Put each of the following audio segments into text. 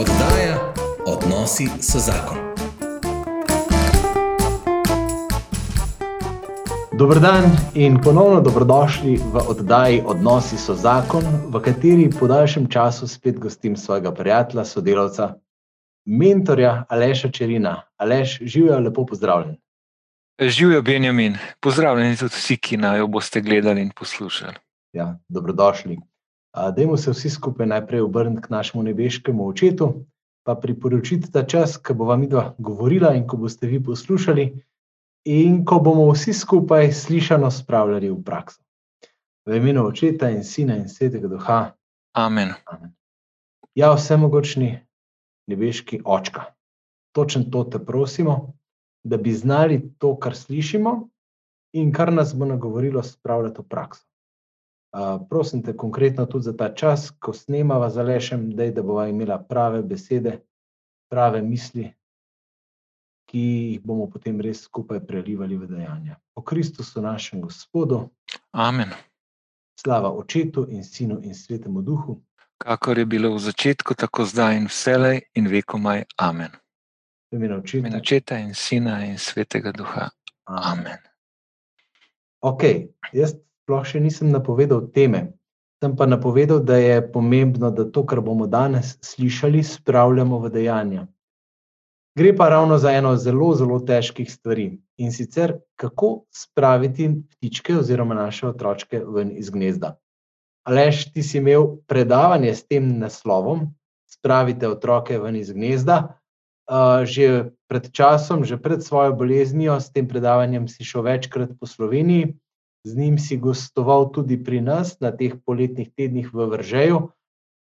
Oddaja Odnosi so zakon. Dobrodan in ponovno dobrodošli v oddaji Odnosi so zakon, v kateri po daljšem času spet gostim svojega prijatelja, sodelavca, mentorja Aleša Čerina. Aleš, živijo lepo pozdravljen. Živijo Benjamin, pozdravljeni tudi vsi, ki naj jo boste gledali in poslušali. Ja, dobrodošli. Dajmo se vsi skupaj najprej obrniti k našemu nebeškemu očetu, pa priporočiti ta čas, ko bo vam idva govorila in ko boste vi poslušali, in ko bomo vsi skupaj slišano spravljali v prakso. V imenu očeta in sina in svetega duha. Amen. Amen. Ja, vsemogočni nebeški očka. Točno to te prosimo, da bi znali to, kar slišimo in kar nas bo nagovorilo spravljati v prakso. Uh, prosim te konkretno tudi za ta čas, ko snemava za lešem, dej, da bova imela prave besede, prave misli, ki jih bomo potem res skupaj prelivali v dejanja. Po Kristusu, našem Gospodu. Amen. Slava Očetu in Sinu in Svetemu Duhu. Kakor je bilo v začetku, tako zdaj in vselej in vekomaj. Amen. V imenu Očeta. In očeta in sina in svetega duha. Amen. Ok, jaz sploh še nisem napovedal teme. Sem pa napovedal, da je pomembno, da to, kar bomo danes slišali, spravljamo v dejanja. Gre pa ravno za eno zelo, zelo težkih stvari in sicer, kako spraviti ptičke oziroma naše otroke ven iz gnezda. Alež, ti si imel predavanje s tem naslovom: Spravite otroke ven iz gnezda. Uh, že pred časom, že pred svojo boleznijo, s tem predavanjem si šel večkrat po Sloveniji, z njim si gostoval tudi pri nas na teh poletnih tednih v Vržeju.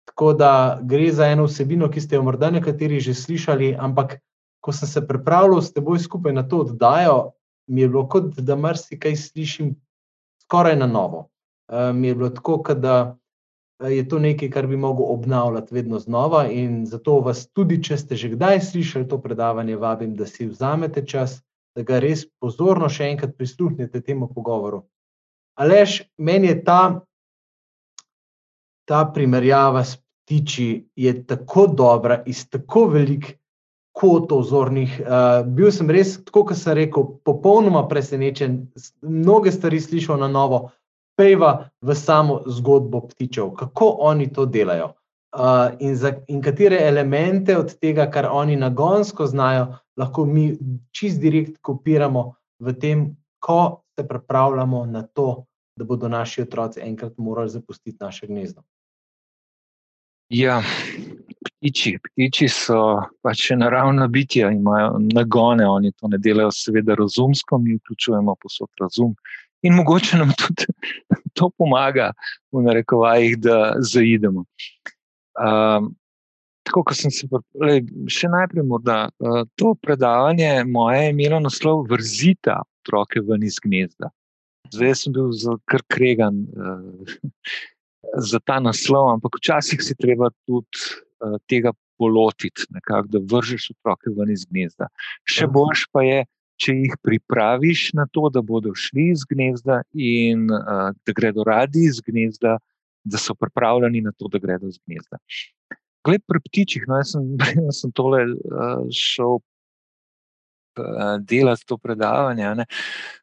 Tako da gre za eno vsebino, ki ste jo morda nekateri že slišali, ampak ko sem se pripravljal s teboj skupaj na to oddajo, mi je bilo kot da marsikaj slišim skoraj na novo. Uh, mi je bilo tako, da je to nekaj, kar bi mogel obnavljati vedno znova, in zato vas tudi, če ste že kdaj slišali to predavanje, vabim, da si vzamete čas, da ga res pozorno še enkrat prisluhnete temu pogovoru. Alež, meni je ta, ta primerjava s ptiči tako dobra, iz tako velikih kotov zornih. Uh, bil sem res, tako kot sem rekel, popolnoma presenečen, mnoge stvari slišal na novo, pejva v samo zgodbo ptičev, kako oni to delajo. Uh, in, za, in katere elemente od tega, kar oni nagonsko znajo, lahko mi čist direkt kopiramo v tem, ko se pripravljamo na to, da bodo naši otroci enkrat morali zapustiti naše gnezdo. Ja, ptiči, ptiči so pač naravna bitja, imajo nagone, oni to ne delajo, seveda, razumsko, mi vključujemo posod razum. In mogoče nam tudi to pomaga, v narekovajih, da zaidemo. Um, tako, kot sem se pripravil, še najprej, morda uh, to predavanje moje je imelo naslov Vrzita otroke ven iz gnezda. Zdaj sem bil kar kregan uh, za ta naslov, ampak včasih si treba tudi uh, tega polotiti, nekak, da vržeš otroke ven iz gnezda. Še boljš pa je, če jih pripraviš na to, da bodo šli iz gnezda in uh, da gredo radi iz gnezda, da so pripravljeni na to, da gredo iz gnezda. Glede pri ptičih, no, jaz sem, jaz sem tole uh, šel delati to predavanje, ne,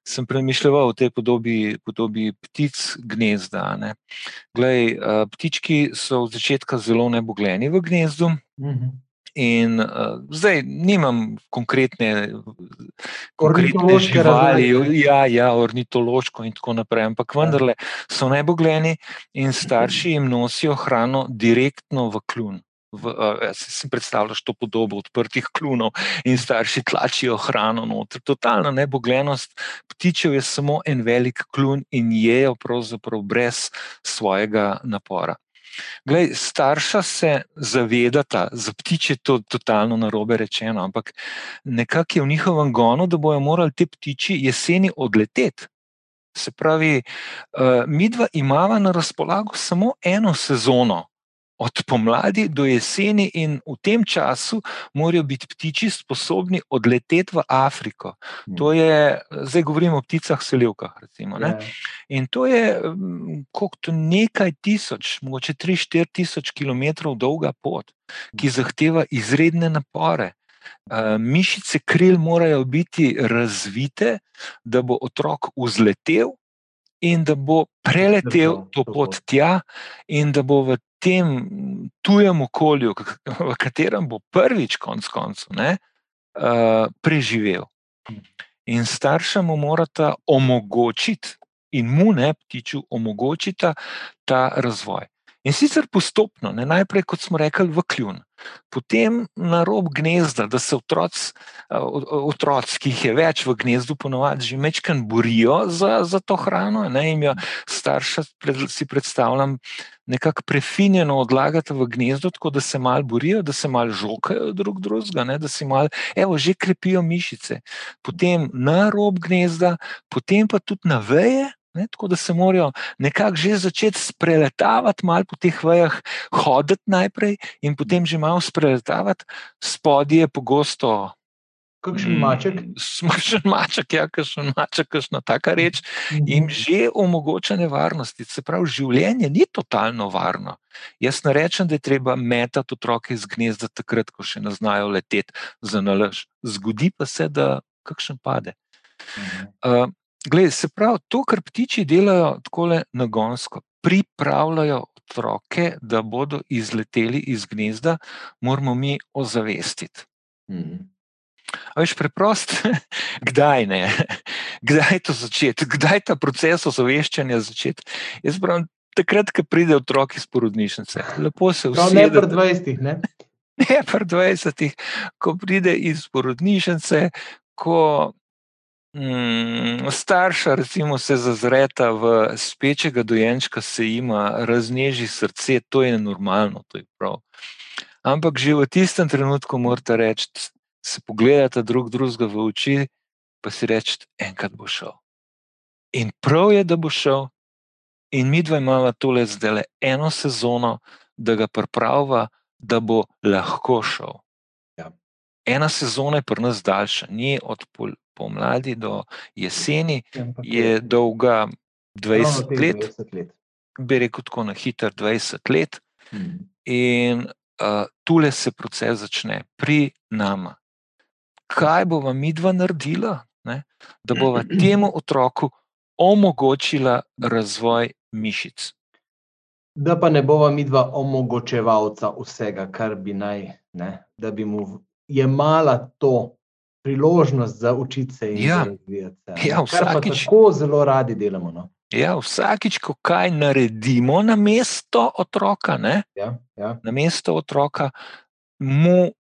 sem premišljal o tej podobi, podobi ptic gnezda. Glej, ptički so od začetka zelo nebogljeni v gnezdu. Mhm. In uh, zdaj nimam konkretne, konkretne živali, ja, ja, ornitološko in tako naprej, ampak ja. vendarle so nebogljeni in starši jim nosijo hrano direktno v kljun uh, si predstavljaš to podobo odprtih klunov in starši tlačijo hrano noter. Totalna nebogljenost ptičev je samo en velik klun in jejo pravzaprav brez svojega napora. Glej, starša se zavedata, za ptiče je to totalno narobe rečeno, ampak nekako je v njihovem gonu, da bojo morali te ptiči jeseni odleteti. Se pravi, uh, midva imava na razpolago samo eno sezono, od pomladi do jeseni, in v tem času morajo biti ptiči sposobni odleteti v Afriko. To je, zdaj govorimo o pticah, selivkah. Recimo, Ja. in to je mm, to nekaj tisoč, mogoče 3-4 tisoč km dolga pot, ki zahteva izredne napore. Uh, mišice kril morajo biti razvite, da bo otrok vzletel in da bo preletel to pot tja, in da bo v tem tujem okolju, v katerem bo prvič, konc koncev, uh, preživel. In starša mu morata omogočiti, in mu ne ptiču, omogočita ta razvoj. In sicer postopno, ne, najprej, kot smo rekli, v kljun, potem na rob gnezda, da se otroci, a, o- o- otroci, ki jih je več v gnezdu, ponovadi že mečkan borijo za, za to hrano, ne, in jo starša pred, si predstavljam. Nekako prefinjeno odlagate v gnezdo, tako da se malo borijo, da se malo žokajo drug drugega, ne, da si malo, evo, že krepijo mišice. Potem na rob gnezda, potem pa tudi na veje, ne, tako da se morajo nekako že začeti spreletavati, malo po teh vejah, hoditi najprej in potem že malo spreletavati. Spodje je pogosto. Kakšen maček? Smršen maček, ja, kakšen maček, kakšna taka reč jim že omogoča nevarnosti. Se pravi, življenje ni totalno varno. Jaz ne rečem, da je treba metati otroke iz gnezda takrat, ko še ne znajo leteti za nalaž. Zgodi pa se, da kakšen pade. Mhm. Uh, glej, se pravi, to, kar ptiči delajo tako nagonsko, pripravljajo otroke, da bodo izleteli iz gnezda, moramo mi ozavestiti. Mhm. A veš, preprost, kdaj ne, kdaj to začeti, kdaj ta proces ozaveščanja začeti. Jaz pravim, takrat, ko pride otrok iz porodnišnice, lepo se Prav ne usede. pri 20, ne? Ne, pri 20, ko pride iz porodnišnice, ko mm, starša recimo, se zazreta v spečega dojenčka, se jima razneži srce, to je normalno, to je prav. Ampak že v tistem trenutku morate reči, se pogledate drug drugega v oči, pa si reči, enkrat bo šel. In prav je, da bo šel, in mi dva imamo tole zdaj eno sezono, da ga pripravlja, da bo lahko šel. Ja. Ena sezona je pri nas daljša, ni od pol, pomladi do jeseni, je dolga ravno 20 teh let, 20 let. bi rekel tako na hiter 20 let. Mhm. In uh, tule se proces začne pri nama. Kaj bova mi dva naredila, ne, da bova temu otroku omogočila razvoj mišic? Da pa ne bova mi dva omogočevalca vsega, kar bi naj, ne, da bi mu jemala to priložnost za učiti se in Ja. razvijati se. Ja, vsakič. tako zelo radi delamo. No? Ja, vsakič, ko kaj naredimo na mesto otroka, ne, Ja, ja. na mesto otroka, mu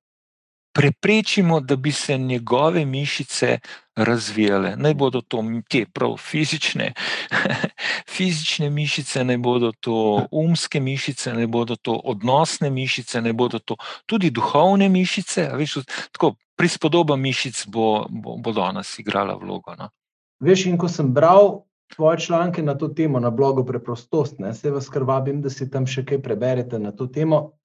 preprečimo, da bi se njegove mišice razvijale. Naj bodo to te prav fizične, fizične mišice, naj bodo to umske mišice, naj bodo to odnosne mišice, naj bodo to tudi duhovne mišice. Veš, tako, prispodoba mišic bo, bo, bo danes igrala vlogo. No? Veš, in ko sem bral tvoje članke na to temo na blogu Preprostost, ne, se vas kar vabim, da si tam še kaj preberete na to temo.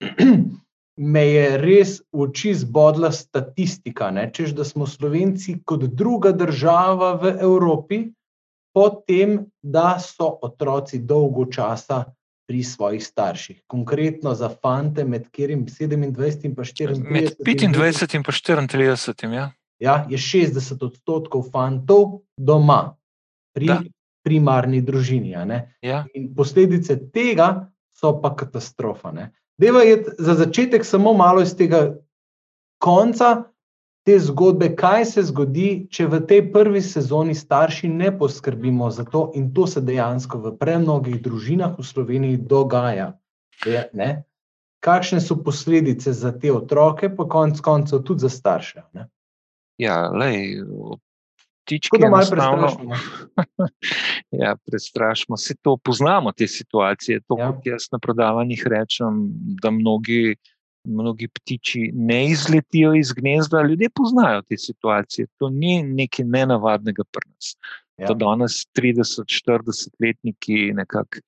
Me je res v oči zbodla statistika, ne, češ, da smo Slovenci kot druga država v Evropi, potem, da so otroci dolgo časa pri svojih starših. Konkretno za fante, med katerim 27 in pa 34. Med 25 in pa 34. Ja. ja, je 60 odstotkov fantov doma, pri Da. primarni družini. Ja. In posledice tega so pa katastrofa. Ne. Deva je za začetek samo malo iz tega konca te zgodbe, kaj se zgodi, če v tej prvi sezoni starši ne poskrbimo za to, in to se dejansko v premnogih družinah v Sloveniji dogaja. Je, ne? Kakšne so posledice za te otroke, pa konec koncev tudi za starše? Ne? Ja, lej, ptički Tako da malo prestrašimo. Ja, prestrašimo se to, poznamo te situacije. To, Ja. kot jaz na predavanjih rečem, da mnogi, mnogi ptiči ne izletijo iz gnezda. Ljudje poznajo te situacije. To ni nekaj nenavadnega pri nas. Ja. Da danes 30-40 letniki nekako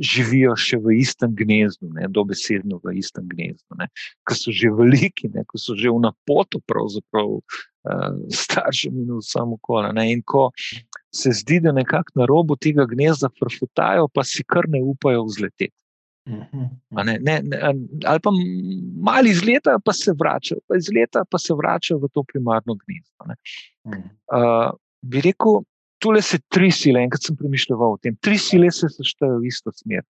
živijo še v istem gnezdu, ne, dobesedno v istem gnezdu, ki so že veliki, ki so že v napotu, pravzaprav uh, staršem in vsem okolju. In ko se zdi, da nekako na robu tega gnezda frfutajo, pa si kar ne upajo vzleteti. Mhm, Ne, ne, ne, ali pa malo iz leta, pa se vračajo, pa iz leta pa se vračajo v to primarno gnezdo. Uh, bi rekel, tukaj se tri sile, enkrat sem premišljal o tem, tri sile se seštevajo v isto smer.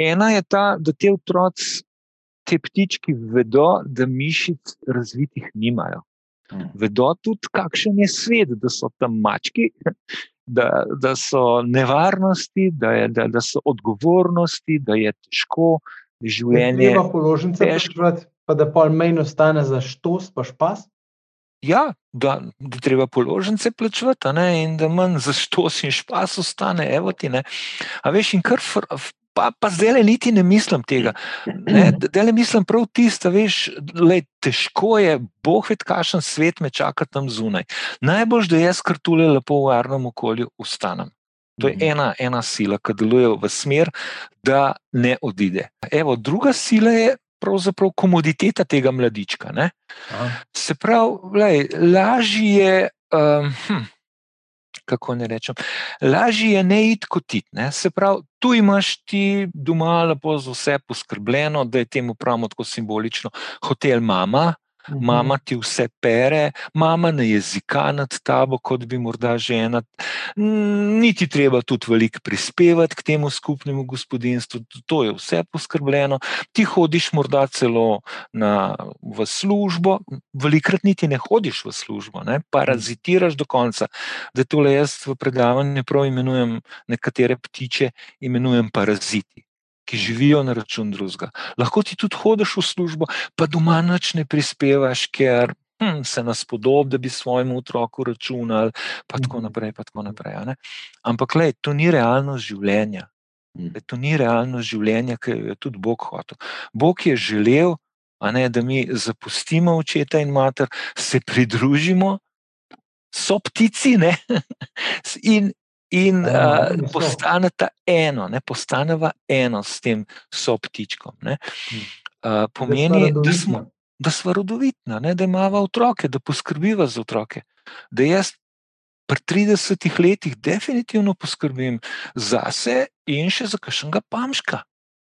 Ena je ta, da te otroci, te ptički, vedo, da mišic razvitih nimajo. Vedo tudi, kakšen je svet, da so tam mački, da, da so nevarnosti, da, je, da, da so odgovornosti, da je težko življenje. Treba položnice plačevati, pa da pa manj ostane za štos, pa špas. Ja, da, da treba položnice plačevati, in da manj za štos in špas ostane. Evo ti, ne. A veš, in kar. Pa, pa zdaj le niti ne mislim tega. Zdaj le mislim prav tisto, veš, le težko je, boh ved, kakšen svet me čaka tam zunaj. Najbolj, da jaz kar tule lepo v varnem okolju ustanem. To je ena, ena sila, ki deluje v smer, da ne odide. Evo, druga sila je pravzaprav komoditeta tega mladička. Se pravi, lažje je. Um, hm, Kako ne rečem, lažje je ne iti kot ti. Se pravi, tu imaš ti doma lepo za vse poskrbljeno, da je temu pravno tako simbolično, hotel mama, mama ti vse pere, mama ne jezika nad tabo, kot bi morda žena. Niti treba tudi veliko prispevati k temu skupnemu gospodinstvu, to je vse poskrbljeno. Ti hodiš morda celo na, v službo, velikrat niti ne hodiš v službo, ne? parazitiraš do konca. Da tole jaz v predavanju prav imenujem nekatere ptiče, imenujem paraziti ki živijo na račun drugega. Lahko ti tudi hodiš v službo, pa doma noč ne prispevaš, ker hm, se nas podob, da bi svojemu otroku računal, pa tako naprej. Pa tako naprej Ampak, le, to ni realnost življenja. Le, to ni realnost življenja, ki jo je tudi Bog hotel. Bog je želel, ne, da mi zapustimo očeta in mater, se pridružimo. So ptici, in, in uh, postaneta eno, ne, postaneva eno s tem soptičkom. Uh, pomeni, da smo, da smo rodovitna, ne, da imamo otroke, da poskrbiva za otroke. Da jaz pri 30 letih definitivno poskrbim za sebe in še za kakšnega pamška.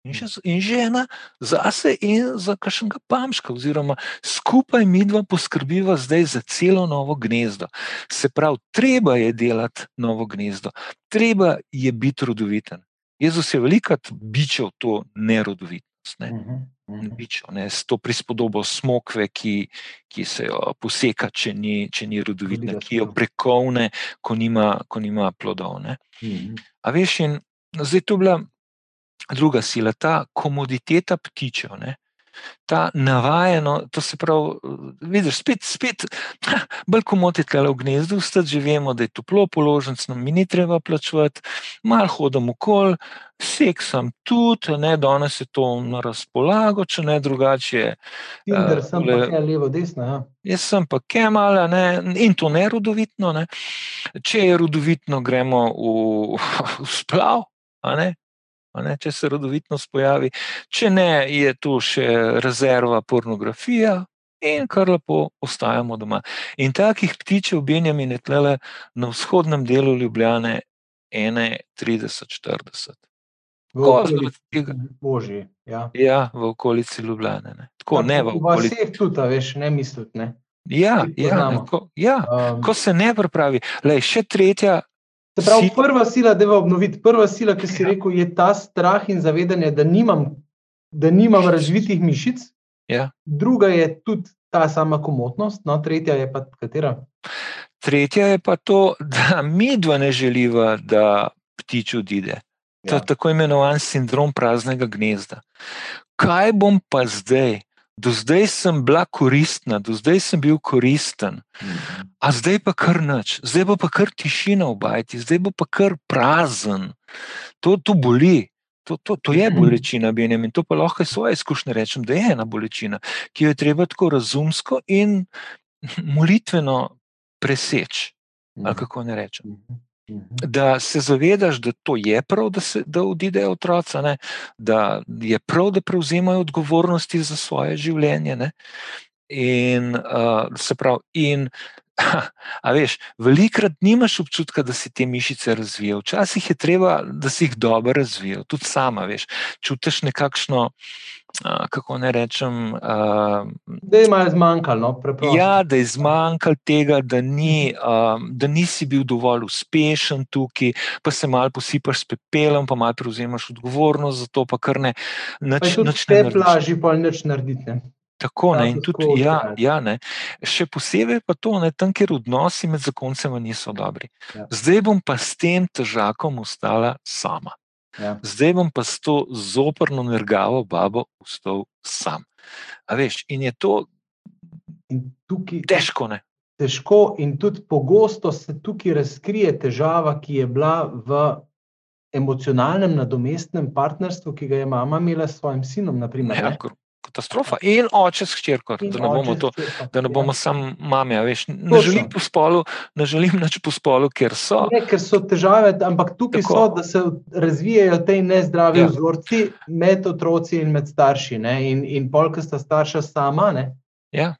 In, še, in žena zase in za kakšnega pamška, oziroma skupaj mi dva poskrbiva zdaj za celo novo gnezdo. Se pravi, treba je delati novo gnezdo, treba je biti rodoviten. Jezus je velikrat bičal to nerodovitnost. Ne? Uh -huh. Bičo, ne, s to prispodobo smokve, ki, ki se jo poseka, če ni, če ni rodovitna, ki jo prekovne, ko nima, ko nima plodov. Uh -huh. A veš, in zdaj to bila druga sila, ta komoditeta ptičev, ne? ta navajeno, to se pravi, vidiš, spet, spet, bolj komodite le v gnezdu, zdaj že vemo, da je toplo, položnic nam ni treba plačevati, mal hodim okol, seksam tudi, ne, danes je to na razpolago, če ne drugače. Tinder, sem uh, pa levo, desno. Ja. Jaz sem pa kemala ne, in to ne rodovitno. Ne. Če je rodovitno, gremo v, v splav, ne, če se rodovitnost pojavi, če ne, je tu še rezerva pornografija. In kar lepo ostajamo doma. In takih ptičev, Benjamin, je tle na vzhodnem delu Ljubljane 31-40. Božji. Ja. ja, v okolici Ljubljane. Ne. Tako, ne v okolici. Vse tudi, veš, ne misliti. Ne. Ja, ja, ne, ko, ja um, ko se ne pripravi. Lej, še tretja Se pravi, si... prva sila, da je obnoviti, prva sila, ki si ja. rekel, je ta strah in zavedanje, da nimam, da nimam razvitih mišic. Ja. Druga je tudi ta sama komotnost, no, tretja je pa katera. Tretja je pa to, da mi dva ne želiva, da ptič odide. To je ja. tako imenovan sindrom praznega gnezda. Kaj bom pa zdaj? Do zdaj sem bila koristna, do zdaj sem bil koristen, a zdaj pa kar noč, zdaj pa kar tišina v bajti, zdaj pa kar prazen. To, to boli. To, to, to je bolečina, Benjamin, in to pa lahko svoje izkušnje rečem, da je ena bolečina, ki jo je treba tako razumsko in molitveno preseči. Ali kako ne rečem. Mhm. da se zavedaš, da to je prav, da, se, da odidejo otroci, ne? da je prav, da prevzemajo odgovornosti za svoje življenje. Ne? In uh, se pravi, in A veš, velikrat nimaš občutka, da si te mišice razvijal. Včasih je treba, da si jih dobro razvijal, tudi sama, veš. Čutiš nekakšno, kako ne rečem. Uh, da je malo zmanjkalo, no, preprosto. Ja, da je zmanjkalo tega, da, ni, uh, da nisi bil dovolj uspešen tukaj, pa se malo posipaš s pepelom, pa malo prevzemaš odgovornost za to, pa kar ne. Nač, pa nač ne plaži, pa nič narediti. Ne? Tako, ne, in tudi, ja, ja, ne. še posebej pa to, ne, tam, kjer odnosi med zakoncema niso dobri. Ja. Zdaj bom pa s tem težakom ostala sama. Ja. Zdaj bom pa s to zoprno nergavo babo ostal sam. A veš, in je to in tukaj, težko. Ne? Težko, in tudi pogosto se tukaj razkrije težava, ki je bila v emocionalnem, nadomestnem partnerstvu, ki ga je mama imela s svojim sinom. Naprimer, ja, katastrofa. In oče s hčerko, da ne bomo, to, da ne bomo ja. samo mame. Veš, ne, želim spolu, ne želim več po spolu, ker so. Ne, ker so težave, ampak tukaj Tako. so, da se razvijajo te nezdravi ja. vzorci med otroci in med starši. Ne? In, in polk sta starša sama. Ne? Ja.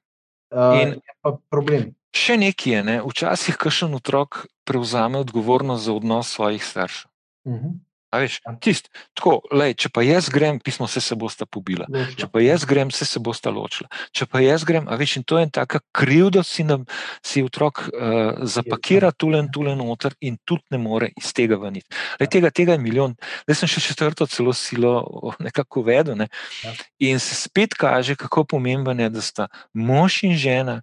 Uh, in pa problem. Še nekaj je, ne? včasih kakšen otrok prevzame odgovornost za odnos svojih staršev. Uh mhm. -huh. Veš, tist, tako, lej, če pa jaz grem, pismo se, se bosta pobila. Ločila. Če pa jaz grem, se, se bosta ločila. Če pa jaz grem, a veš, in to je tako krivdo, si, nam, si otrok uh, zapakira tulen, tulen noter in tudi ne more iz tega veniti. Lej, tega, tega je milijon. Zdaj sem še četrto celo silo nekako vedel. Ne? Ja. In se spet kaže, kako pomembno je, da sta mož in žena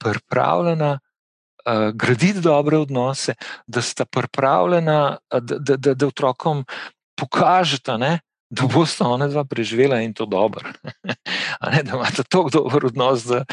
pripravljena uh, graditi dobre odnose, da sta pripravljena, da, da, da, da otrokom pokažete, da boste ona dva preživela in to dobro. ne, da imate tako dober odnos, da,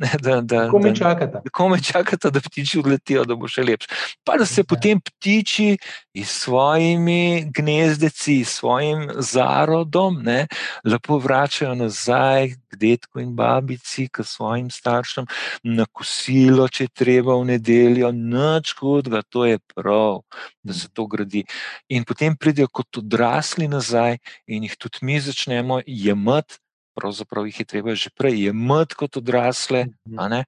ne, da, da, kome čakate. Da, kome čakate, da ptiči odletijo, da bo še lepše. Pa da se ja. potem ptiči s svojimi gnezdeci, s svojim zarodom, ne, lepo vračajo nazaj k detku in babici, k svojim staršem, na kosilo, če treba v nedeljo, noč hudega, to je prav, da se to gradi. In potem pridejo kot odrasli nazaj in jih tudi mi začnemo jemati, pravzaprav jih je treba že prej jemati kot odrasle. Mhm.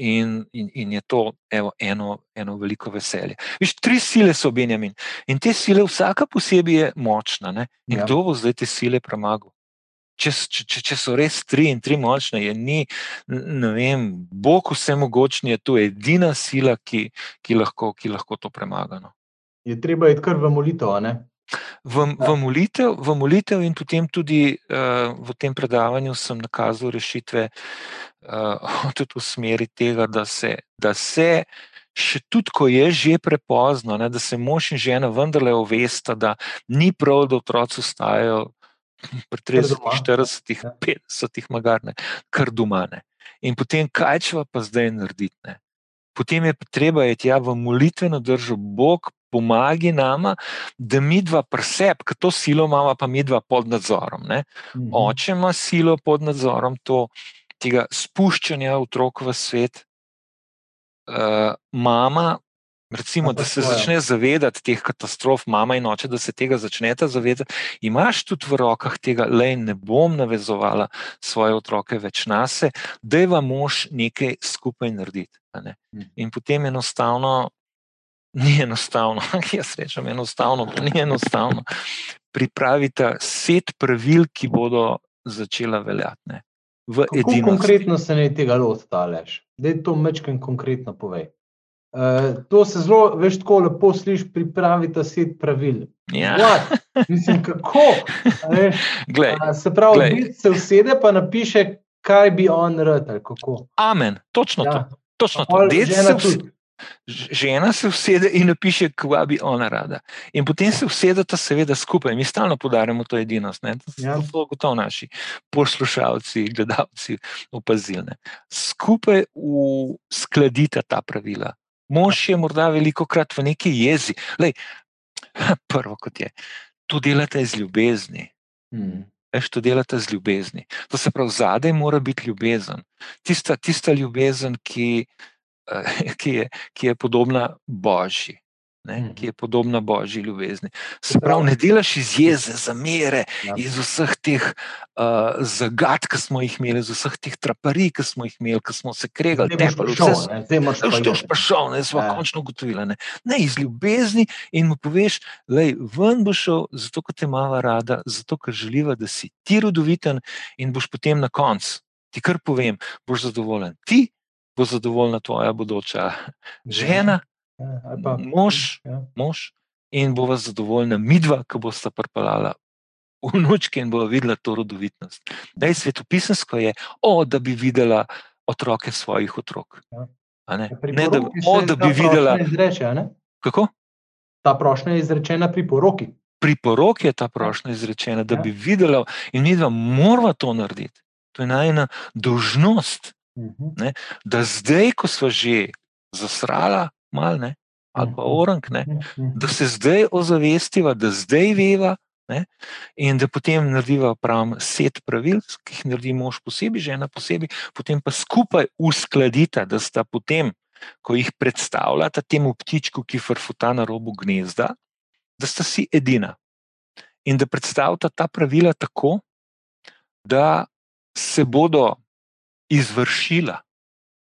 In, in, in je to evo, eno, eno veliko veselje. Viš, tri sile so Benjamin in te sile, vsaka posebej je močna. Ne? In ja. kdo bo zdaj te sile premagal? Če, če, če so res tri in tri močne, je ni, ne vem, Bog vse mogočni, je to edina sila, ki, ki, lahko, ki lahko to premaga. No. Je treba iti kar v molitev, ne? v, v, molitev, v molitev, in potem tudi uh, v tem predavanju sem nakazal rešitve uh, tudi v smeri tega, da se, da se še tudi, ko je že prepozno, ne, da se mož in žena vendarle ovesta, da ni prav, da otroci ostajajo pri 30, 40, 50, magarne, kar domane. In potem, kaj če pa zdaj narediti? Potem je treba iti ja, v molitveno držo, Bog pomagi nama, da mi dva preseb, ker to silo imamo, pa mi dva pod nadzorom. Mm -hmm. Oče ima silo pod nadzorom to, tega spuščanja otrok v svet, uh, mama. Recimo, da se začne zavedati teh katastrof, mama in oče, da se tega začnete zavedati. Imáš tudi v rokah tega, le ne bom navezovala svoje otroke več na sebe, da je vam mož nekaj skupaj narediti. Ne? Mhm. In potem enostavno ni enostavno, jaz rečem enostavno, to ni enostavno. Pripravite set pravil, ki bodo začela veljati. Kako konkretno se ne tega lotitaš? Da je to mečken konkretno povej. Uh, to se zelo, veš, tako lepo slišiš, pripravite set pravil. Ja. Mislim, kako? Glej, uh, se pravi, da se usede, pa napiše, kaj bi on rekel. Amen, točno ja. to. Točno to. Se vsi, žena se usede in napiše, kva bi ona rada. In potem se usedeta, seveda, skupaj. Mi stalno podarjamo to edinost. Ja. To so gotovo naši poslušalci, gledalci opazili. Skupaj uskladita ta pravila. Mož je morda veliko krat v neki jezi. Lej, prvo, kot je, to delate iz ljubezni. Hmm. Veš, to delate z ljubezni. To se pravi, zadaj mora biti ljubezen. Tista, tista ljubezen, ki ki, je, ki je podobna Božji. Ne, ki je podobna božji ljubezni. Se pravi, ne delaš iz jeze, zamere, ja. iz vseh teh uh, zagad, ki smo jih imeli, iz vseh teh traparij, ki smo jih imeli, ki smo se kregali, te pa vse. Zdaj pa šel, ne smo ja. končno ugotovili. Ne. ne, iz ljubezni in mu poveš, da ven bo šel, zato ker te mava rada, zato ker želiva, da si ti rodoviten in boš potem na koncu, ti kar povem, boš zadovoljen. Ti bo zadovoljna tvoja bodoča žena. Ja pa, mož, ja. mož in bo vas zadovoljna midva, ki bo sta prpalala vnučke in bo videla to rodovitnost. Dej svetopisansko je, o, da bi videla otroke svojih otrok. Ja. Ne? Ne, da, o, da bi videla. Izreče, Kako? Ta prošnja je izrečena pri poroki. Pri poroki je ta prošnja izrečena, da ja. bi videla, in mi dva moramo to narediti. To je najna dožnost. Uh mhm. -huh. Da zdaj, ko smo že zasrala, mal, ne, ali pa mhm. orang, ne, mhm. da se zdaj ozavestiva, da zdaj veva. Ne, in da potem narediva pravi set pravil, ki jih naredi mož posebej, žena posebej, potem pa skupaj uskladita, da sta potem, ko jih predstavljata temu ptičku, ki frfuta na robu gnezda, da sta si edina. In da predstavljata ta pravila tako, da se bodo izvršila.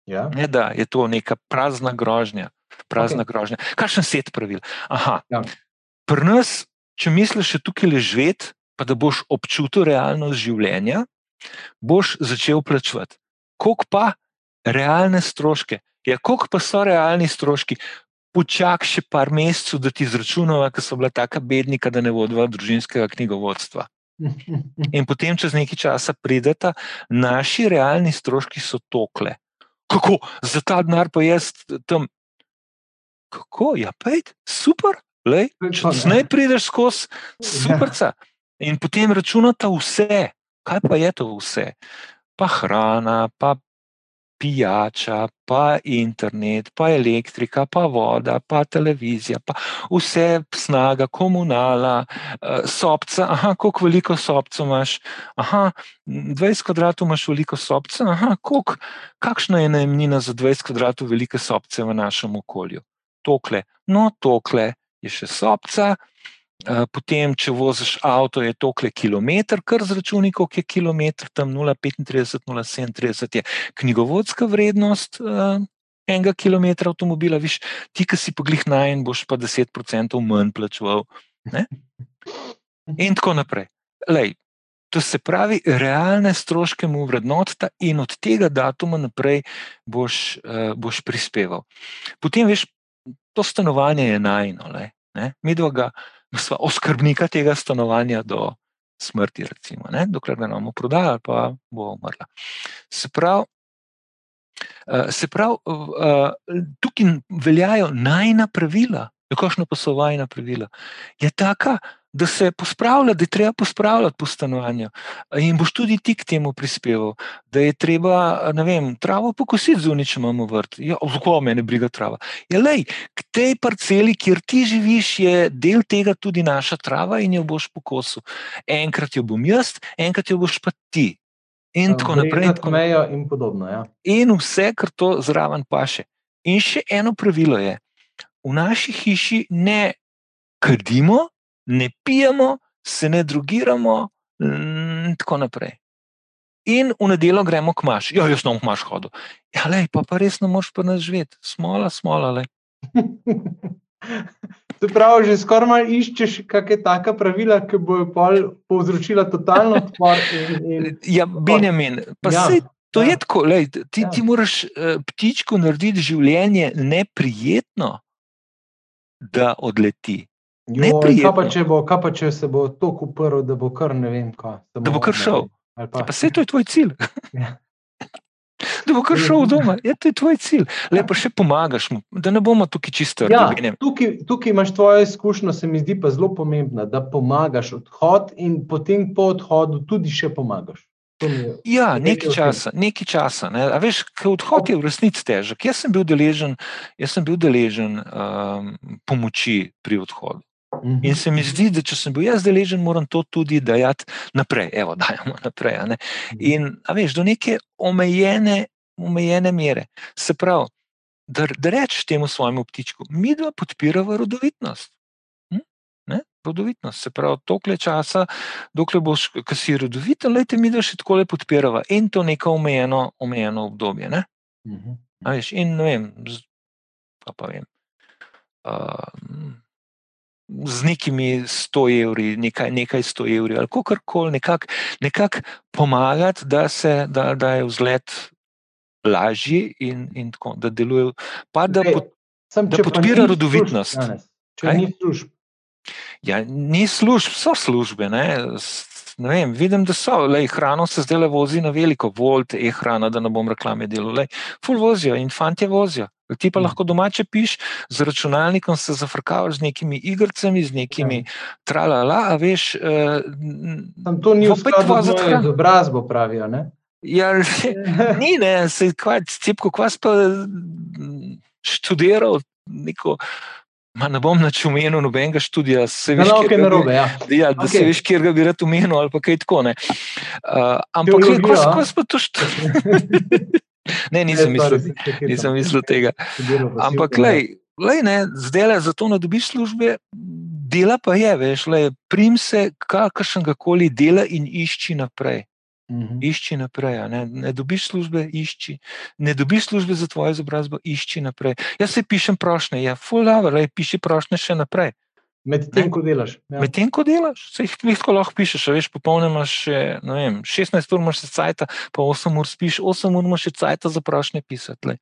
Ja. Ne, da je to neka prazna grožnja, prazna okay. grožnja. Kakšen set pravil? Aha. Ja. Pri nas, če misliš, da tukaj ležeš, pa da boš občutil realnost življenja, boš začel plačevati. Koliko pa realne stroške? Ja, koliko pa so realni stroški? Počakaj še par mesecev, da ti izračunava, ker so bila tako bednika, da ne vodva družinskega knjigovodstva. In potem, čez nekaj časa, prideta, naši realni stroški so tokle. Kako za ta denar pa jaz tam kako, ja, pejt, super, lej, če ne prideš skozi, super. Ja. In potem računata vse, kaj pa je to vse. Pa hrana, pa pijača, pa internet, pa elektrika, pa voda, pa televizija, pa vse snaga, komunala, uh, sobca. Aha, koliko veliko sobca imaš? Aha, 20 kvadratov imaš veliko sobca. Aha, koliko, kakšna je najemnina za 20 kvadratov velike sobce v našem okolju? Tokle, no, tokle je še sobca. Eh, potem, če voziš avto, je tokle kilometr, kar zračuni, koliko je kilometr, tam 0,35, 0,37 je knjigovodska vrednost uh, enega kilometra avtomobila, viš, ti, ki si poglih na en, boš pa 10% manj plačeval. In tako naprej. Lej, to se pravi, realne stroške mu vrednota in od tega datuma naprej boš, uh, boš prispeval. Potem, veš, to stanovanje je najno, ne? mi dva ga, sva oskrbnika tega stanovanja do smrti, recimo, ne? dokler ga ne bomo prodali, pa bo umrla. Se pravi, uh, se pravi uh, tukaj veljajo najna pravila. Kakšno pa so vajna pravila? Je taka, da se pospravlja, da je treba pospravljati po stanovanju. In boš tudi ti k temu prispeval, da je treba, ne vem, travo pokositi zunaj, če imamo vrt. Ja, Zelo me ne briga trava. Ja, lej, k tej parceli, kjer ti živiš, je del tega tudi naša trava in jo boš pokosil. Enkrat jo bom jaz, enkrat jo boš pa ti. In tako naprej. In, tako naprej. in podobno. Ja. In vse, kar to zraven paše. In še eno pravilo je, v naši hiši ne kadimo, ne pijemo, se ne drugiramo, in tako naprej. In v nedeljo gremo k maš. Ja, jaz sem v maš hodil. Ja, lej, pa, pa res ne moreš pa nas živeti, smola, smola. Se pravi, že skoraj iščeš kakšne take pravila, ki bojo povzročila totalno odpor. In, in... Ja, Benjamin, pa ja. se. To ja. je tako, lej, ti, ja. ti moraš uh, ptičku narediti življenje neprijetno, da odleti. Jo, kaj, pa, če bo, kaj pa če se bo to uprl, da bo kar ne vem, kaj. Da bo kar šel. Pa. Ja, pa vse to je tvoj cilj. Ja. Da bo kar šel doma, je ja, to je tvoj cilj. Le pa še pomagaš mu, da ne bomo tukaj čisto ja, tukaj, tukaj imaš tvojo izkušnjo, se mi zdi pa zelo pomembna, da pomagaš odhod in potem po odhodu tudi še pomagaš. Ja, nekaj časa, nekaj časa. Ne. Veš, odhod je v resnici težek. Jaz sem bil deležen, jaz sem bil deležen um, pomoči pri odhodu. In mhm. se mi zdi, da če sem bil jaz deležen, moram to tudi dajati naprej. Evo, dajmo naprej. Mhm. In veš, do neke omejene, omejene mere. Se pravi, da, da rečeš temu svojemu ptičku, mi dva podpiramo rodovitnost. Hm? Ne? Rodovitnost, se pravi, toliko časa, dokler boš, ki si rodoviten, lejte mi, da še tako le podpiramo in to neko omejeno, omejeno obdobje. Ne? Mhm. A Veš, in ne vem, z, pa pa vem. Uh, Z nekimi 100 evri, nekaj, nekaj 100 evri, ali kako koli, nekako nekak pomagati, da, se, da, da je vzlet lažji in, in tako, da deluje, pa da, pod, Samo, da podpira rodovitnost. služb, Janez, Če Kaj? ni služb, ja, ni služb, so službe. Ne, ne vem, vidim, da so. Lej, hrano se zdaj le vozi na veliko, volt, e-hrana, da ne bom reklame delal. Lej, ful vozijo in fantje vozijo. Ti pa Mhm. lahko domače piš, z računalnikom se zafrkavaš z nekimi igricami, z nekimi tralala, a veš. Uh, tam to ni v skladu z mojo hrano. izobrazbo, pravijo. Ne? Ja, ni, ne, se kvač, cepko kvas pa mm, študiral neko. Ma ne bom nič omenil, nobenega študija. Se veš, No, okay, bi- narobe, ja. Ja, da okay. se veš, kjer ga bi rad omenil, ali pa kaj tako. ne. Uh, ampak, kako kako pa to študiraš? ne, nisem mislil, nisem mislil tega. Ampak, lej, lej, ne, zdaj le za to ne dobiš službe, dela pa je, veš, lej, prim se kakršnega koli dela in išči naprej. Mhm. Išči naprej. a Ne, ne dobiš službe, išči. Ne dobiš službe za tvojo izobrazbo, išči naprej. Jaz se pišem prošnje, ja, full hour, lej, piši prošnje še naprej. Medtem, ko delaš. Ja. Medtem ko delaš, se jih lahko, lahko pišeš, veš, popolne imaš še, ne vem, 16 ur imaš še cajt, pa 8 ur spiš, 8 ur imaš še cajt za prošnje pisati. lej.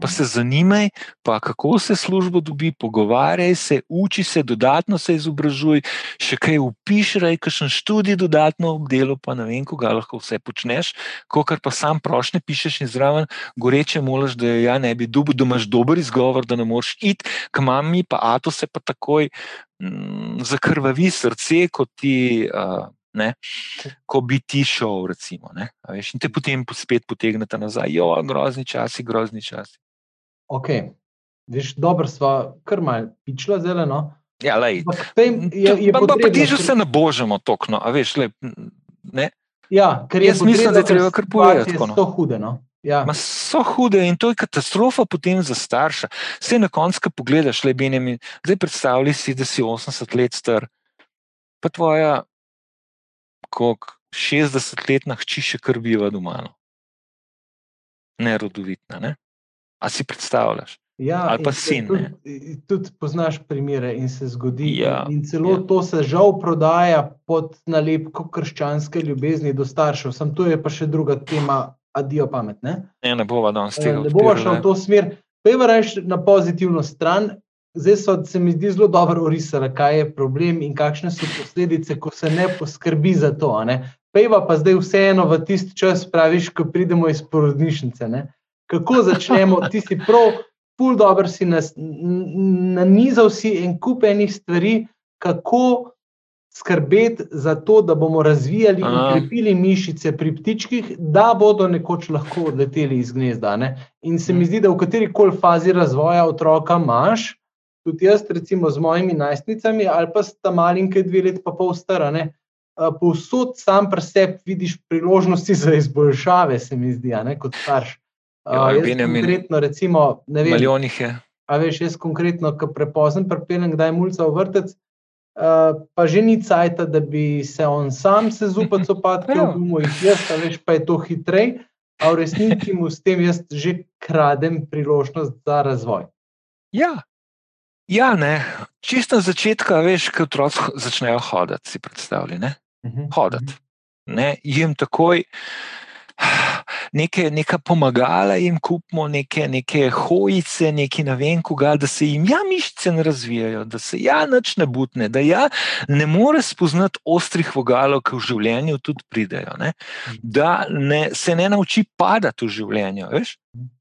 Pa se zanimaj, pa kako se službo dobi, pogovarjaj se, uči se, dodatno se izobražuj, še kaj upišaj, kakšen študij dodatno v delu, pa ne vem, koga lahko vse počneš, ko kar pa sam prošnje pišeš in zraven goreče molaš, da ja ne bi dobil, da imaš dober izgovor, da ne moreš iti k mami, pa ato se pa takoj mm, zakrvavi srce, kot ti. Uh, Ne, ko bi ti šel, recimo, ne, a veš, in te potem spet potegnete nazaj, jo, grozni časi, grozni časi. Ok, veš, dobro sva, kar mal pičla zeleno. Ja, lej, Ampak je, je pa, ti že se ne božamo tokno, a veš, lej, ne, Ja, ker je Jaz mislim, da je treba kar povedati, situacije tako, no. Hude, no. Ja. Ma so hude in to je katastrofa potem za starša. Vse na koncu, ko pogledaš, le Benjamin, zdaj predstavljaj si, da si 80 let star, pa tvoja, koliko 60-letna hči še kar biva doma. No. Nerodovitna, ne? A si predstavljaš? Ja, Ali pa sin, ne. Tudi, tudi poznaš primere in se zgodi. Ja, in celo ja. to se žal prodaja pod nalepko krščanske ljubezni do staršev. Sam to je pa še druga tema, adijo pamet. Ne, Ne, ne bova danes tega. ne bomo odpirali. šli v to smer. Pejva reč na pozitivno stran. Zdaj so, se mi zdi zelo dobro orisali, kaj je problem in kakšne so posledice, ko se ne poskrbi za to. Pejva pa zdaj vseeno v tisti čas, praviš, ko pridemo iz porodnišnice. Ne. Kako začnemo, ti si prav, pul dobro si nas, n- nanizal si en kup enih stvari, kako skrbeti za to, da bomo razvijali in krepili mišice pri ptičkih, da bodo nekoč lahko odleteli iz gnezda. Ne? In se mi zdi, da v kateri koli fazi razvoja otroka imaš, tudi jaz, recimo z mojimi najstnicami, ali pa sta malinke, dve leti, pa pol stara. Ne? Povsod sam pri sebi vidiš priložnosti za izboljšave, se mi zdi, ne kot starš. Ja, jaz Benjamin, konkretno, recimo, ne vem, Milijonih je. A veš, jaz konkretno, ko prepozno pripeljem, kdaj mulca v vrtec, uh, pa že ni cajt, da bi se on sam se zupal copatke Ja. v gumo, jih jaz, a veš, pa je to hitrej, a v resnici mu s tem jaz že kradem priložnost za razvoj. Ja. Ja, ne. Čisto na začetku, veš, ko otroci začnejo hoditi, si predstavljaj, ne? Mhm. hoditi. Ne, jim takoj neke, neka pomagala, jim kupimo neke, neke hojice, neki ne vem, koga, da se jim ja mišice ne razvijajo, da se ja nič ne butne, da ja ne more spoznati ostrih vogalov, ki v življenju tudi pridejo. Ne, da ne, se ne nauči padati v življenju. Veš?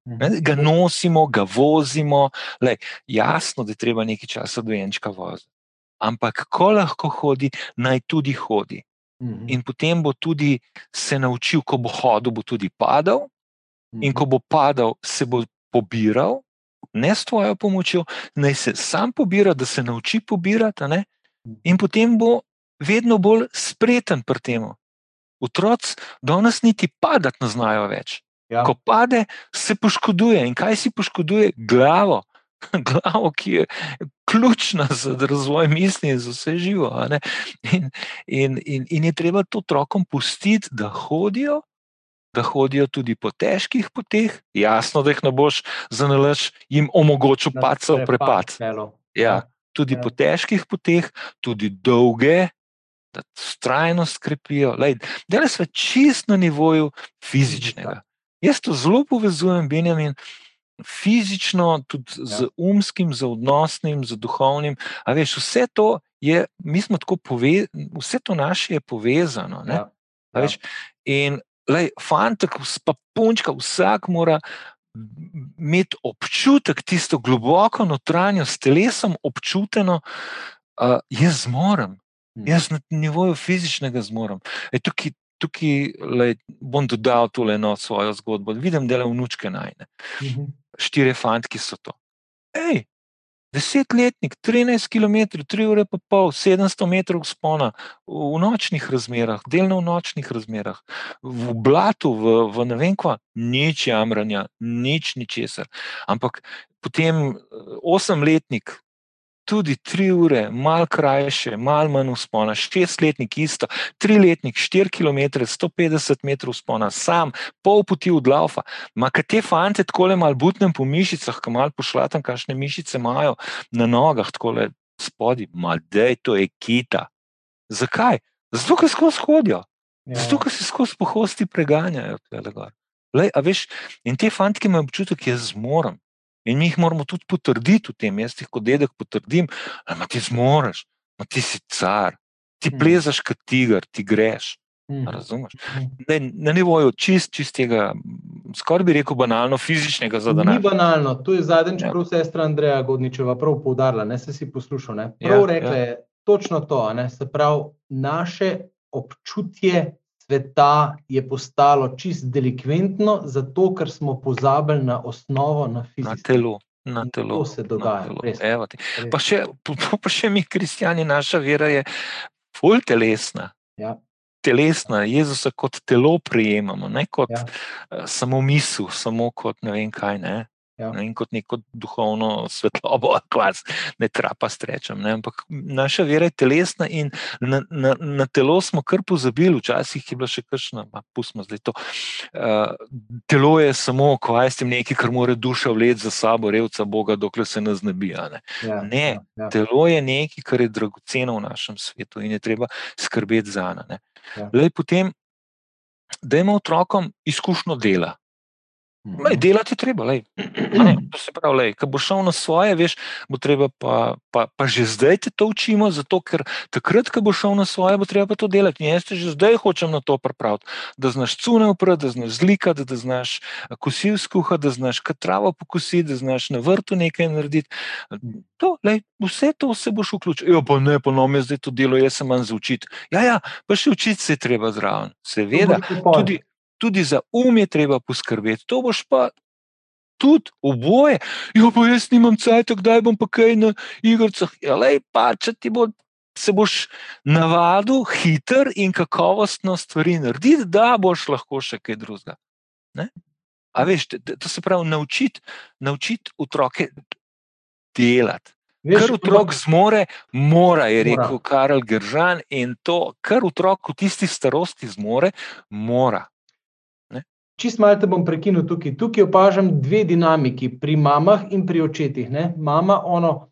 Ne, ga nosimo, ga vozimo. Lej, jasno, da je treba nekaj časa dojenčka voziti. Ampak, ko lahko hodi, naj tudi hodi. Mhm. In potem bo tudi se naučil, ko bo hodil, bo tudi padal, in Mhm. ko bo padal, se bo pobiral, ne s tvojo pomočjo, naj se sam pobira, da se nauči pobirati, in potem bo vedno bolj spreten pri tem. Otroci danes niti padati ne znajo več. Ja. Ko pade, se poškoduje. In kaj si poškoduje? Glavo. Glavo, ki je ključna za razvoj misli in za vse živo. In, in, in, in je treba to otrokom pustiti, da hodijo, da hodijo tudi po težkih poteh. Jasno, da jih ne boš za nalaž jim omogočil Na pacov prepad. Pelo. Ja, tudi Ja. po težkih poteh, tudi dolge, da trajnost krepijo. Da le smo čist na nivoju fizičnega. Jaz to zelo povezujem, Benjamin, fizično, tudi ja. z umskim, z odnosnim, z duhovnim. A veš, vse to je, mi smo tako povezani, vse to naše je povezano. Ne? Ja. A Veš, in lej, fantek, pa punčka, vsak mora imeti občutek, tisto globoko notranjo, s telesom občuteno, uh, jaz zmorem, Mhm. jaz na nivoju fizičnega zmorem. E, tukaj tukaj lej, bom dodal tole eno svojo zgodbo. Vidim, da le vnučke najne. Mhm. Štiri fantki so to. Ej, desetletnik, 13 km, 3 ure pa pol, 700 metrov spona v, v nočnih razmerah, delno v nočnih razmerah, v blatu, v, v ne vem kva, nič jamranja, nič ničesar. Ampak potem eh, osemletnik, tudi tri ure, malo krajše, malo manj spona, šestletnik isto, triletnik, 4 km, 150 metrov spona, sam, pol poti od laufa. Ma kaj te fante tako le malo butnem po mišicah, ki malo pošlatam, kakšne mišice imajo na nogah, tako le spodi, ma dej, to je kita. Zakaj? Zato, ker skozi hodijo. Ja. Zato, ker se skozi pohosti preganjajo. Lej, veš, in te fantke imajo občutek, jaz zmorem. In mi jih moramo tudi potrditi v tem. Jaz jih kot dedek potrdim, da ti zmoriš, da ti si car, ti Mhm. plezaš kot tiger, ti greš. A Razumeš? Mhm. Ne, na nivoju čist, čistega, skoraj bi rekel, banalno fizičnega Ni zadanja. banalno, to je zadnjič Ja. prav sestra Andreja Godničeva prav poudarila, ne se si poslušal. Ne? Prav Ja, rekla ja. je točno to, ne? se pravi, naše občutje sveta je postalo čist delikventno, zato ker smo pozabili na osnovo, na Na fizično. telo. Na In telo, to se na dogaja, telo. Pa še, pa, pa še mi, kristijani, naša vera je bolj telesna. Ja. Telesna, Jezusa kot telo prijemamo, ne kot Ja. ja. samo misel, samo kot ne vem kaj. Ne? Ja. Ne, in kot neko duhovno svetlobo, kvas, ne trapa strečem. Ne? Ampak naša vera je telesna in na, na, na telo smo kar pozabili, včasih je bila še kakšna, pa pustimo zdaj to. Uh, telo je samo, kvaj s tem nekaj, kar mora duša vleči za sabo, revca Boga, dokler se ne znebija. Ne? Ja, Ne, ja, ja. Telo je nekaj, kar je dragoceno v našem svetu in je treba skrbeti za njega. Ja. Lej, potem, da imamo otrokom izkušnjo dela. Lej, delati je treba, lej. Ne, to se pravi, lej, ko bo šel na svoje, veš, bo treba pa, pa, pa že zdaj te to učimo, zato ker takrat, ko bo šel na svoje, bo treba pa to delati. In jaz te že zdaj hočem na to pripraviti, da znaš cune uprati, da znaš zlikati, da znaš eh, kosil skuhati, da znaš katravo pokositi, da znaš na vrtu nekaj narediti. To, lej, vse to se boš vključil. Ja, pa ne, pa no, me zdaj to delo, jaz sem manj za učiti. Ja, ja, pa še učiti se je treba zraven. Seveda, tudi, tudi za um je treba poskrbeti. To boš pa tudi oboje. Ja, pa jaz nimam cajt, kdaj bom pa kaj na igrah. Ja, lej, pa če ti bo. Se boš navadil hiter in kakovostno stvari narediti, da boš lahko še kaj drugega. A veš, to, se pravi naučiti naučit otroke delati. Kar otrok zmore, mora, je Mora. rekel Karel Gržan, in to, kar otrok v tisti starosti zmore, mora. Čist malo te bom prekinil tukaj. Tukaj opažam dve dinamiki, pri mamah in pri očetih. Ne? Mama, ono,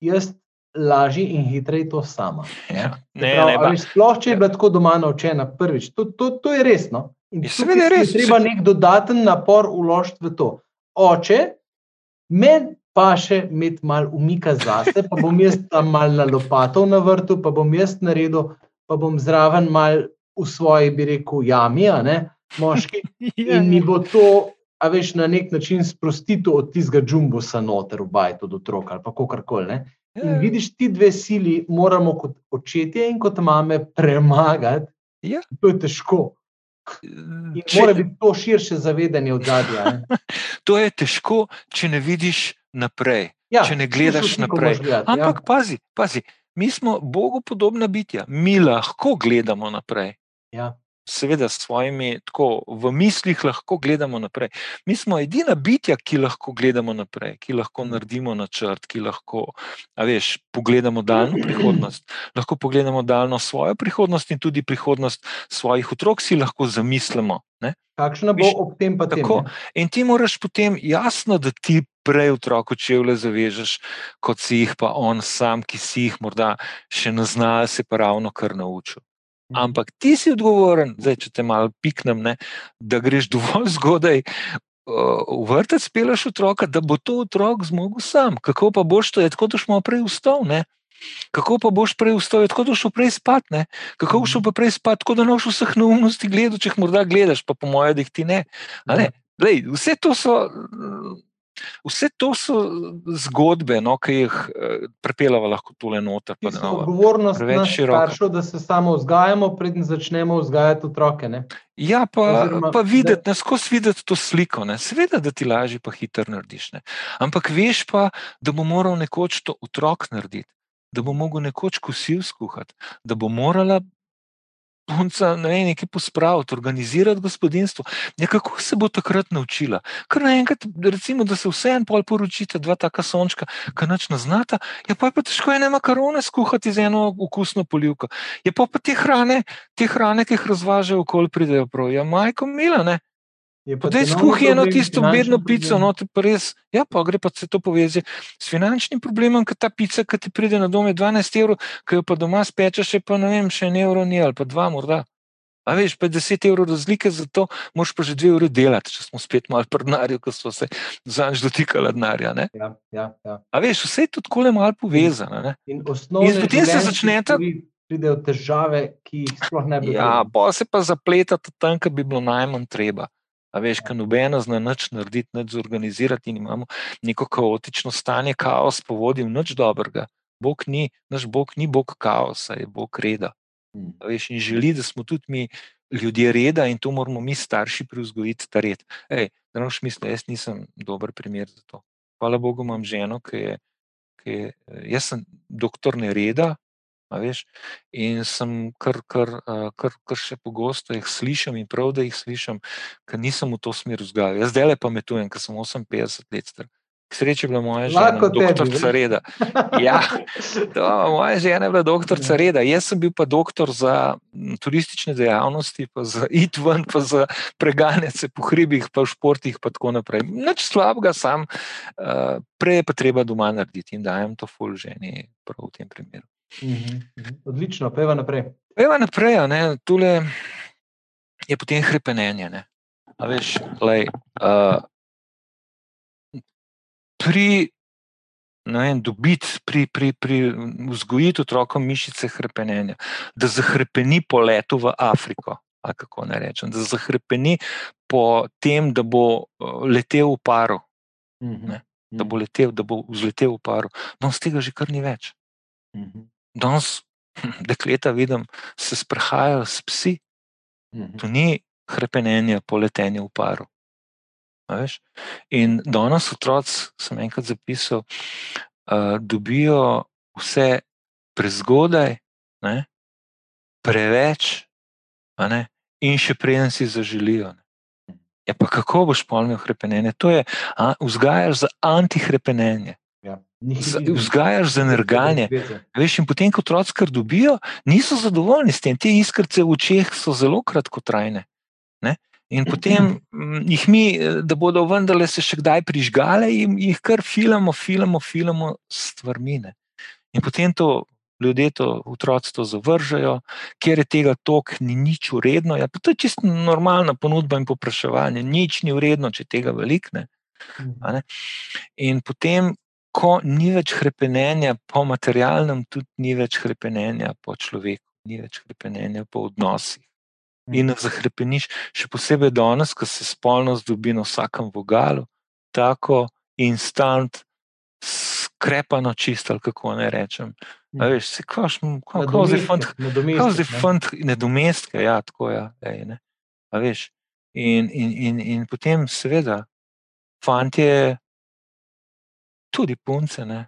jaz lažje in hitreje to sama. Ja, ne, pravi, ne, ba- veš, sploh, če je bila tako doma naučena prvič, to, to, to je resno. Ja, seveda je res. Treba nek dodaten napor uložiti v to. Oče, meni pa še imeti malo umika zase, pa bom jaz tam malo na lopatov na vrtu, pa bom jaz naredil, pa bom zraven mal v svoji, bi rekel, jami, ne, moški. Ja, In mi bo to, a veš, na nek način sprostitev od tistega džumbusa noter v bajtu od otroka ali pa kakorkoli. ne. ja, In vidiš, ti dve sili moramo kot očetje in kot mame premagati. Ja. To je težko. In Če- mora biti to širše zavedanje od zadnja. To je težko, če ne vidiš naprej, Ja, če ne gledaš naprej. gledati, Ampak pazi, pazi, mi smo Bogu podobna bitja, mi lahko gledamo naprej. Ja, seveda, s svojimi, tako v mislih lahko gledamo naprej. Mi smo edina bitja, ki lahko gledamo naprej, ki lahko naredimo načrt, ki lahko, a veš, pogledamo daljno prihodnost. Lahko pogledamo daljno svojo prihodnost in tudi prihodnost svojih otrok, si lahko zamislimo. Ne? Kakšna bo ob tem pa tako? tem? In ti moraš potem jasno, da ti prej otroku čevlje zavežeš, kot si jih pa on sam, ki si jih morda še ne zna, se pa ravno kar naučil. Ampak ti si odgovoren, zdaj, če te malo piknem, ne, da greš dovolj zgodaj uh, v vrtec, peleš otroka, da bo to otrok zmogel sam. Kako pa boš to, tako da smo prej vstal? Kako pa boš prej vstal, tako da boš prej spat? Ne? Kako boš pa prej spat, tako da noš vseh neumnosti gledal, če jih morda gledaš, pa po mojem, da jih ti ne. ne? Lej, vse to so. Vse to so zgodbe, no, ki jih uh, prepeljava lahko tole noter. Odgovornost je staršev, da se samo vzgajamo, predtem začnemo vzgajati otroke. Ne? Ja, pa, Oziroma, pa videti, da... skozi videti to sliko. Ne? Seveda, da ti lažje, pa hitro narediš. Ne? Ampak veš pa, da bo moral nekoč to otrok narediti, da bo mogel nekoč kosil skuhati, da bo morala punca ne vem, nekaj pospraviti, organizirati gospodinstvo. Ja, kako se bo takrat naučila? Ker naenkrat, recimo, da se vse en pol poročite, dva taka sončka, ki noč ne znata, ja, pa je pa težko ene makarone skuhati z eno okusno polivko. Je pa pa te hrane, te hrane, ki jih razvažajo, okoli pridejo prav. Ja, majko mila, ne. Potem skuhi eno tisto bedno pico, no, pa res, ja, pa gre pa se to povezi s finančnim problemom, ker ta pica, ki ti pride na dom, je 12 evrov, ki jo pa doma spečeš, pa ne vem, še en evro ni ali pa dva morda. A veš, pa je 10 evrov razlike, zato moraš pa že dve uri delati, če smo spet malo prdnari, ko smo se zanj dotikali denarja. Ja, ja, ja. A veš, vse je tudi tako malo povezano. In, in potem se začnete. Pridejo težave, ki jih sploh ne bi. Ja, pa se pa zapletati tam, kjer bi bilo najmanj treba. A veš, kaj nobeno zna nič narediti, nič zorganizirati in imamo neko kaotično stanje, kaos povodi v nič dobrega. Bog ni, naš Bog ni Bog kaosa, je Bog reda. Hmm. A veš, in želi, da smo tudi mi ljudje reda in to moramo mi starši privzgojiti ta red. Ej, da noš misli, jaz nisem dober primer za to. Hvala Bogu imam ženo, ki je, ki je jaz sem doktor nereda, in sem kar, kar, kar, kar še pogosto jih slišim, in prav, da jih slišim, ker nisem v to smer vzgajal. Jaz zdaj le pametujem, ker sem 58 let star. K sreči je bila moja žena, doktorica Reda. Ja, to, moja žena je bila doktorica Reda. Jaz sem bil pa doktor za turistične dejavnosti, pa za itven, pa za preganjanje po hribih, pa v športih, pa tako naprej. Nič slabega, sam uh, prej je pa treba doma narediti in dajem to ful ženi prav v tem primeru. Mhm, mhm. Odlično, peva naprej. Peva naprej, ne, tule je potem krepenje. Veš, lej, uh, pri dobiti, pri, pri, pri vzgojiti otrokom mišice krepenja, da zahrepeni po letu v Afriko. Kako ne rečem, da zahrepeni po tem, da bo letel v paru. Ne, da bo letel, da bo vzletel v paru. No, z tega že kar ni več. Danes, dekleta, vidim, se sprehajajo s psi. Mhm. To ni krepenje, poletenje v paru. In danes otroci, sem enkrat zapisal, uh, dobijo vse prezgodaj, ne? preveč, ne? in še preden si zaželijo. Ja, pa kako boš polnil krepenje? To je, vzgajaš za antihrepenje. Ja. Vzgajaš za nerganje. Veš, in potem, ko otroci kar dobijo, niso zadovoljni s tem. Te iskrce v očeh so zelo kratkotrajne. Ne? In potem jih mi, da bodo vendarle se še kdaj prižgale, in jih kar filamo, filamo, filamo stvarmine. In potem to ljudje, to otroci to zavržajo, ker je tega tok, ni nič uredno. Ja, to je čisto normalna ponudba in popraševanje. Nič ni uredno, če tega velikne. In potem ko ni več krepenja po materialnem, tudi ni več krepenja po človeku, ni več krepenja po odnosih. In zahrepeniš, še posebej danes, ko se spolnost dobi na vsakem vogalu, tako instant, skrepano čisto, kako naj rečem. A veš, se kaš, kako zdaj fant, kako zdaj fant, nedomestke, ja, tako ja, ej, ne. A veš, in, in, in, in potem seveda, fantje tudi punce, ne,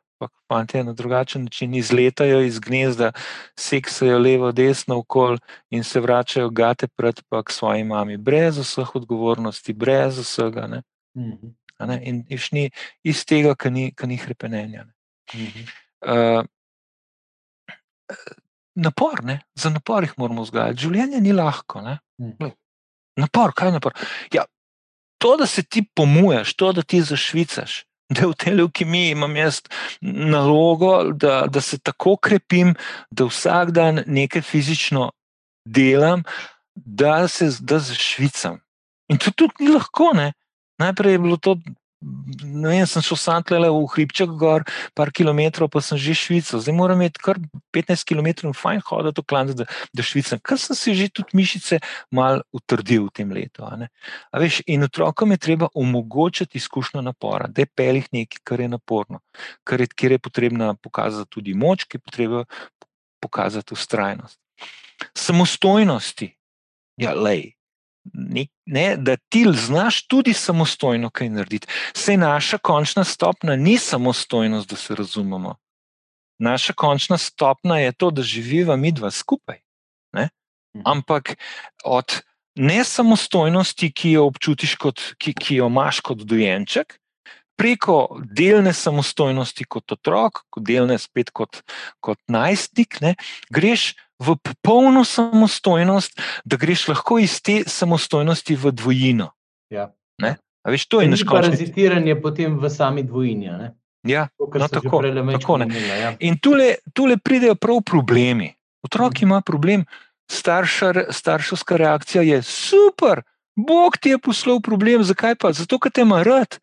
fanti na drugačen način izletajo iz gnezda, seksajo levo, desno, okol in se vračajo gate pred pa k svoji mami, brez vseh odgovornosti, brez vsega. Ne? Mhm. Ne? In išni iz tega, ki ni, ni hrepenenja. Mhm. Uh, napor, ne? za napor jih moramo vzgajati. Življenje ni lahko. Mhm. Napor, kaj je napor? Ja, to, da se ti pomuješ, to, da ti zašvicaš, da v tej leukemiji imam jaz nalogo, da, da se tako krepim, da vsak dan nekaj fizično delam, da se da zašvicam. In to tudi ni lahko. Ne? Najprej je bilo to vem, sem šel sam tle v hribček, gor, par kilometrov, pa sem že švical. Zdaj moram imeti kar 15 km fajn hoditi v klan, da, da švicam. Ker sem si že tudi mišice mal utrdil v tem letu. Veš, in otrokom je treba omogočiti izkušnjo napora, da je pelih nekaj, kar je naporno, kar je, kjer je potrebno pokazati tudi moč, ki je potrebno pokazati ustrajnost. Samostojnosti. Ja, lej, ne, ne, da ti znaš tudi samostojno kaj narediti. Sej naša končna stopna ni samostojnost, da se razumemo. Naša končna stopna je to, da živiva mi dva skupaj. Ne? Mhm. Ampak od nesamostojnosti, ki jo občutiš, kot, ki, ki jo imaš kot dojenček, preko delne samostojnosti kot otrok, delne spet kot, kot najstnik, ne, greš v popolno samostojnost, da greš lahko iz te samostojnosti v dvojino. Ja. Veš, to je naš konec. Parazitiranje potem v sami dvojini. Ja, to, no, tako, tako pomenila, ja. In tukaj pridejo prav problemi. Otrok ima problem, starša, starševska reakcija je super, Bog ti je poslal problem, zakaj pa? Zato, ker te ima rad.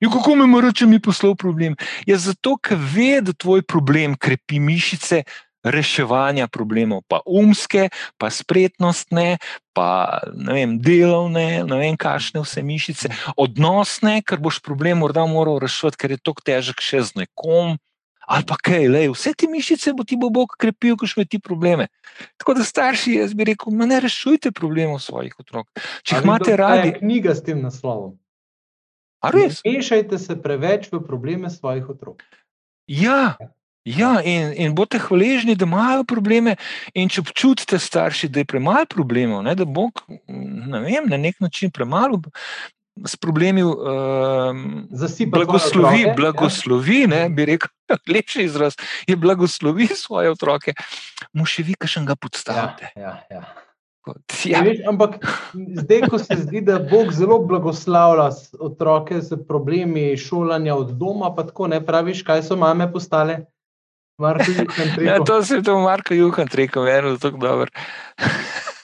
In kako me mora, če mi poslal problem? Ja, zato, ker ve, da tvoj problem krepi mišice, reševanja problemov, pa umske, pa spretnostne, pa vem, delovne, ne vem, kašne vse mišice, odnosne, ker boš problem morda moral rešiti, ker je to težek še z nekom. Ali pa kaj, lej, vse te mišice bo ti bo Bog krepil, ko še ti probleme. Tako da starši, jaz bi rekel, ne rešujte problemov svojih otrok. Če jih imate radi. Je knjiga s tem naslovom. Mešajte se preveč v probleme svojih otrok. Ja, Ja, in, in boste hvaležni, da imajo probleme, in če občutite, starši, da je premalo problemov, ne, da Bog vem, na nek način premalo s problemi uh, blagoslovi, otroke, blagoslovi ja. ne, bi rekel, lepši izraz je blagoslovi svoje otroke, mu še vi, kaj še ga podstavite. Ja, ja, ja. Ja. Veš, ampak zdaj, ko se zdi, da Bog zelo blagoslavlja otroke z problemi šolanja od doma, pa tako ne praviš, kaj so mame postale. Ja, to se je to Marko Juhan rekel, eno tako dobro.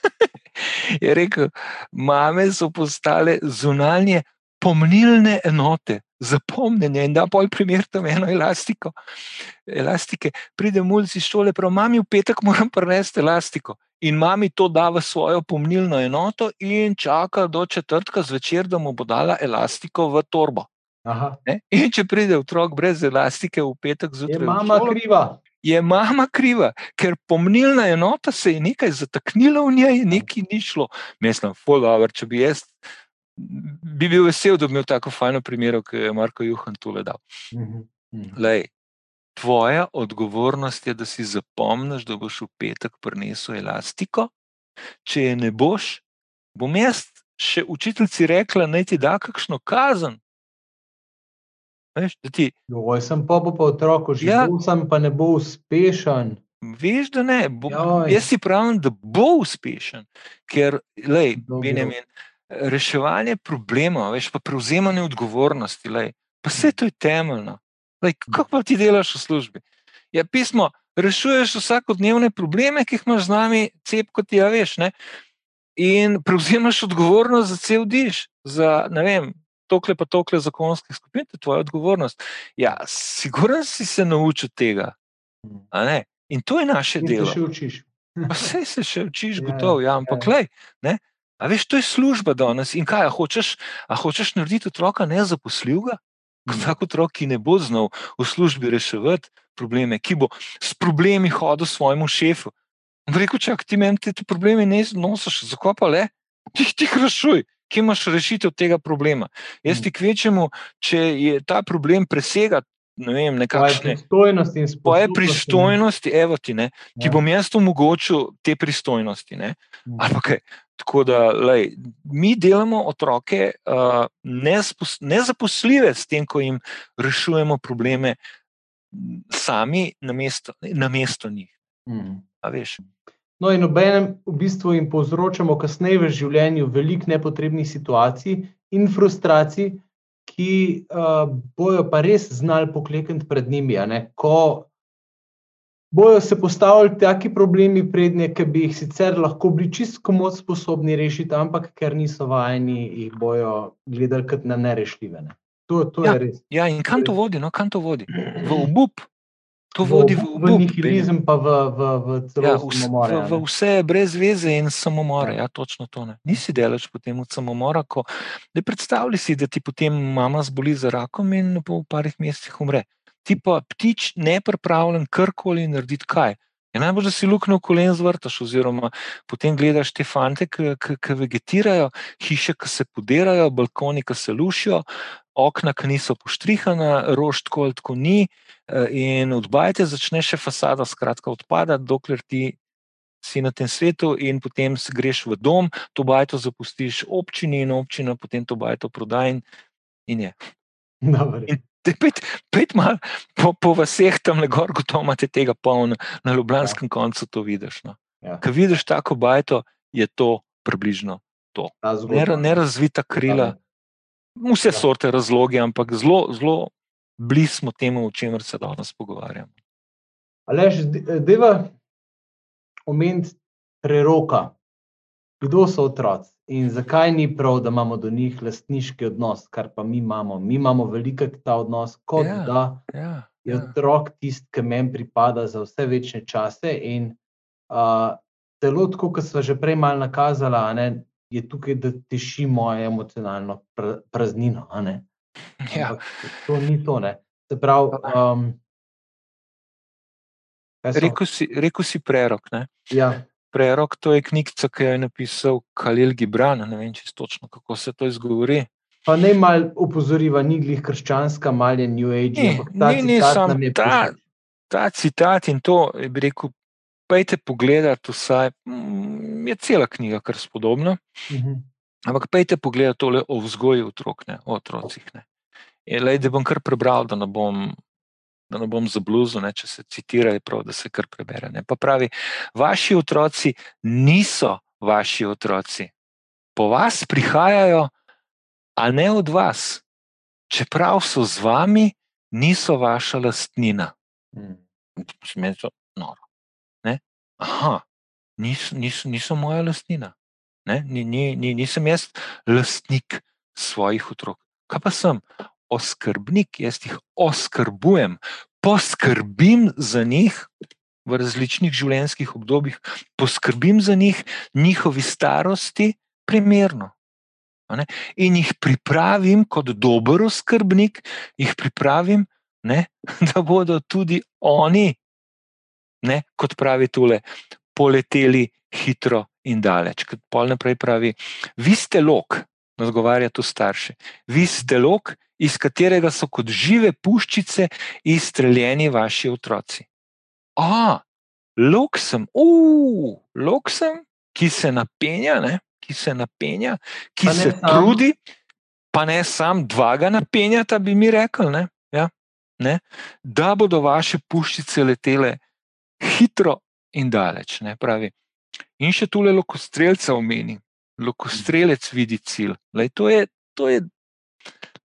je rekel, mame so postale zunanje pomnilne enote, zapomnjenje in da pol primer tam eno elastiko. Elastike. Pride mulci iz šole, prav mami v petek moram prenesti elastiko. In mami to da v svojo pomnilno enoto in čaka do četrtka zvečer, da mu bo dala elastiko v torbo. In če pride otrok brez elastike v petek zjutraj, je mama šolo, kriva. Je mama kriva, ker pomnilna enota se je nekaj zataknila v njej, nekaj ni šlo. Mislim, follower, če bi jaz. Bi bil vesel, da bi imel tako fajno primer, kot je Marko Juhan tu le dal. Mhm, mhm. Lej, tvoja odgovornost je, da si zapomniš, da boš v petek prinesel elastiko. Če je ne boš, bom jaz še učiteljici rekla, naj ti da kakšno kazen, Veš, ti... Joj, sem pa po otroku, že ja. sem pa ne bo uspešen. Veš, da ne. Bo, jaz si pravim, da bo uspešen, ker lej, Benjamin, reševanje problemov, veš, pa prevzemanje odgovornosti, lej, pa vse to je temeljno. Lej, kako pa ti delaš v službi? Ja, pismo, rešuješ vsakodnevne probleme, ki jih imaš z nami, cep kot ti, ja, veš. Ne? In prevzemaš odgovornost za cel diš, za ne vem, tokle pa tokle zakonskih skupin, to je tvoja odgovornost. Ja, siguren si se naučil tega. In to je naše In delo. Se še učiš. Vse se še učiš, ja, gotovo. Ja, ampak, ja. lej, a veš, to je služba danes. In kaj, a hočeš, a hočeš narediti otroka nezaposljivega? Tak otrok, ki ne bo znal v službi reševati probleme, ki bo s problemi hodil svojemu šefu. Rekel, če ti meni te probleme ne znosiš, zakaj pa le? Ti jih rešuj kje imaš rešitev tega problema. Jaz mm. ti kvečemu, če je ta problem presega ne vem, nekakšne. pristojnosti Tvoje pristojnosti, evo ti, ne, ti Ja. bom jaz omogočil te pristojnosti. Ne, Mhm. ali pa kaj. Tako da, lej, mi delamo otroke uh, nespos, nezaposljive s tem, ko jim rešujemo probleme sami, namesto, namesto njih. Veš? No, in obenem v bistvu jim povzročamo kasneje v življenju veliko nepotrebnih situacij in frustracij, ki uh, bojo pa res znali poklekniti pred njimi. Ko bojo se postavili taki problemi pred nje, ki bi jih sicer lahko bili čisto komod sposobni rešiti, ampak ker niso vajeni, jih bojo gledali kot na nerešljive. Ne. To, to Ja. je res. Ja, in kam to vodi? No, kam to vodi? V obup. To vodi v v obup. nihilizem, pa v, v, v celo Ja, v, samomor. v, v vse brez veze in samomore. Ja. Ja, točno to. Ne. Nisi delač potem od samomora. Ko, ne predstavljaj si, da ti potem mama zboli za rakom in po parih mesecih umre. Ti pa ptič nepripravljen karkoli narediti kaj. Je najbolj, da si luknjo v kolen zvrtaš, oziroma potem gledaš te fante, ki vegetirajo, hiše, ki se podirajo, balkoni, ki se lušijo, okna, ki niso poštrihana, rož tako ali tako ni. eh, In od bajte začne še fasada, skratka, odpadati, dokler ti si na tem svetu, in potem se greš v dom, to bajto zapustiš občini, in občina potem to bajto proda. In, in je. In pet, pet mal po, po vseh tam le gor, gotovo imate tega polno, na Ljubljanskem ja. koncu to vidiš. No. Ja. Ko vidiš tako bajto, je to približno zgodba. Ner- nerazvita krila, vse Ja. sorte razlogi, ampak zelo, zelo blizu smo temu, o čemer se danes pogovarjamo. Alež, deva omeniti preroka. Kdo so otroci in zakaj ni prav, da imamo do njih lastniški odnos, kar pa mi imamo. Mi imamo veliko ta odnos, kot Ja, da Ja, je ja. otrok tisti, ki meni pripada za vse večne čase. In uh, tako, kot smo že prej malo nakazali, ne, je tukaj, da teši mojo emocionalno pra, praznino. Ja. Ampak to ni to. Ne. Se pravi, um, Rekel, si, rekel si prerok. Ne? ja, Prerok to je knjigica, ki jo je napisal Khalil Gibran. Ne vem čisto točno, kako se to izgovori. Pa ne malo opozoriva, ni glih krščanska, malo je New Age. Ni, ta ni, ni, citat sam nam je ta-. Ta citat in to, bi rekel, pejte pogledati, vsaj mm, je cela knjiga, kar spodobna. Mhm. Ampak pejte pogledati tole o vzgoji otrok, ne, o otrocih. Ne. In, lej, da bom kar prebral, da ne bom, da ne bom zabluzil, ne, če se citira, je prav, da se kar prebere. Ne. Pa pravi, vaši otroci niso vaši otroci. Po vas prihajajo, a ne od vas. Čeprav so z vami, niso vaša lastnina. Mhm. Meni je to noro. Ne? Aha, niso, niso, niso moja lastnina. Ne? Ni, ni, ni, nisem jaz lastnik svojih otrok. Kaj pa sem? Oskrbnik, jaz jih oskrbujem, poskrbim za njih v različnih življenjskih obdobjih, poskrbim za njih, njihovi starosti, primerno. In jih pripravim kot dober oskrbnik, jih pripravim, ne, da bodo tudi oni, ne, kot pravi tole, poleteli hitro in daleč. Kot pol naprej pravi, vi ste lok, nagovarja to starše, vi ste lok, iz katerega so kot žive puščice izstreljeni vaši otroci. A, lok sem, uf, lok sem, ki se napenja, ne, ki se napenja, ki Pa se sam. trudi, pa ne sam dva ga napenjata, bi mi rekli, ne, ja, ne, da bodo vaše puščice letele hitro in daleč. Ne, pravi. In še tule lokostrelca omeni. Lokostrelec vidi cilj. Lej, to je, to je,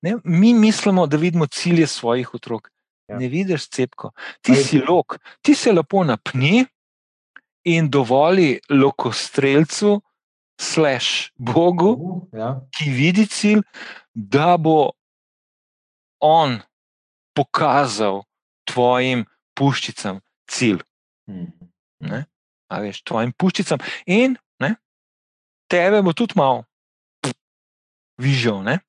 ne, mi mislimo, da vidimo cilje svojih otrok. Ja. Ne vidiš cepko. Ti Lej, si lok, ti se lepo napni in dovoli lokostrelcu, slash Bogu, Ja. ki vidi cilj, da bo on pokazal tvojim puščicam cilj. Mhm. Ne? A veš, tvojim puščicam. In ne, tebe bo tudi malo vižal. Ne?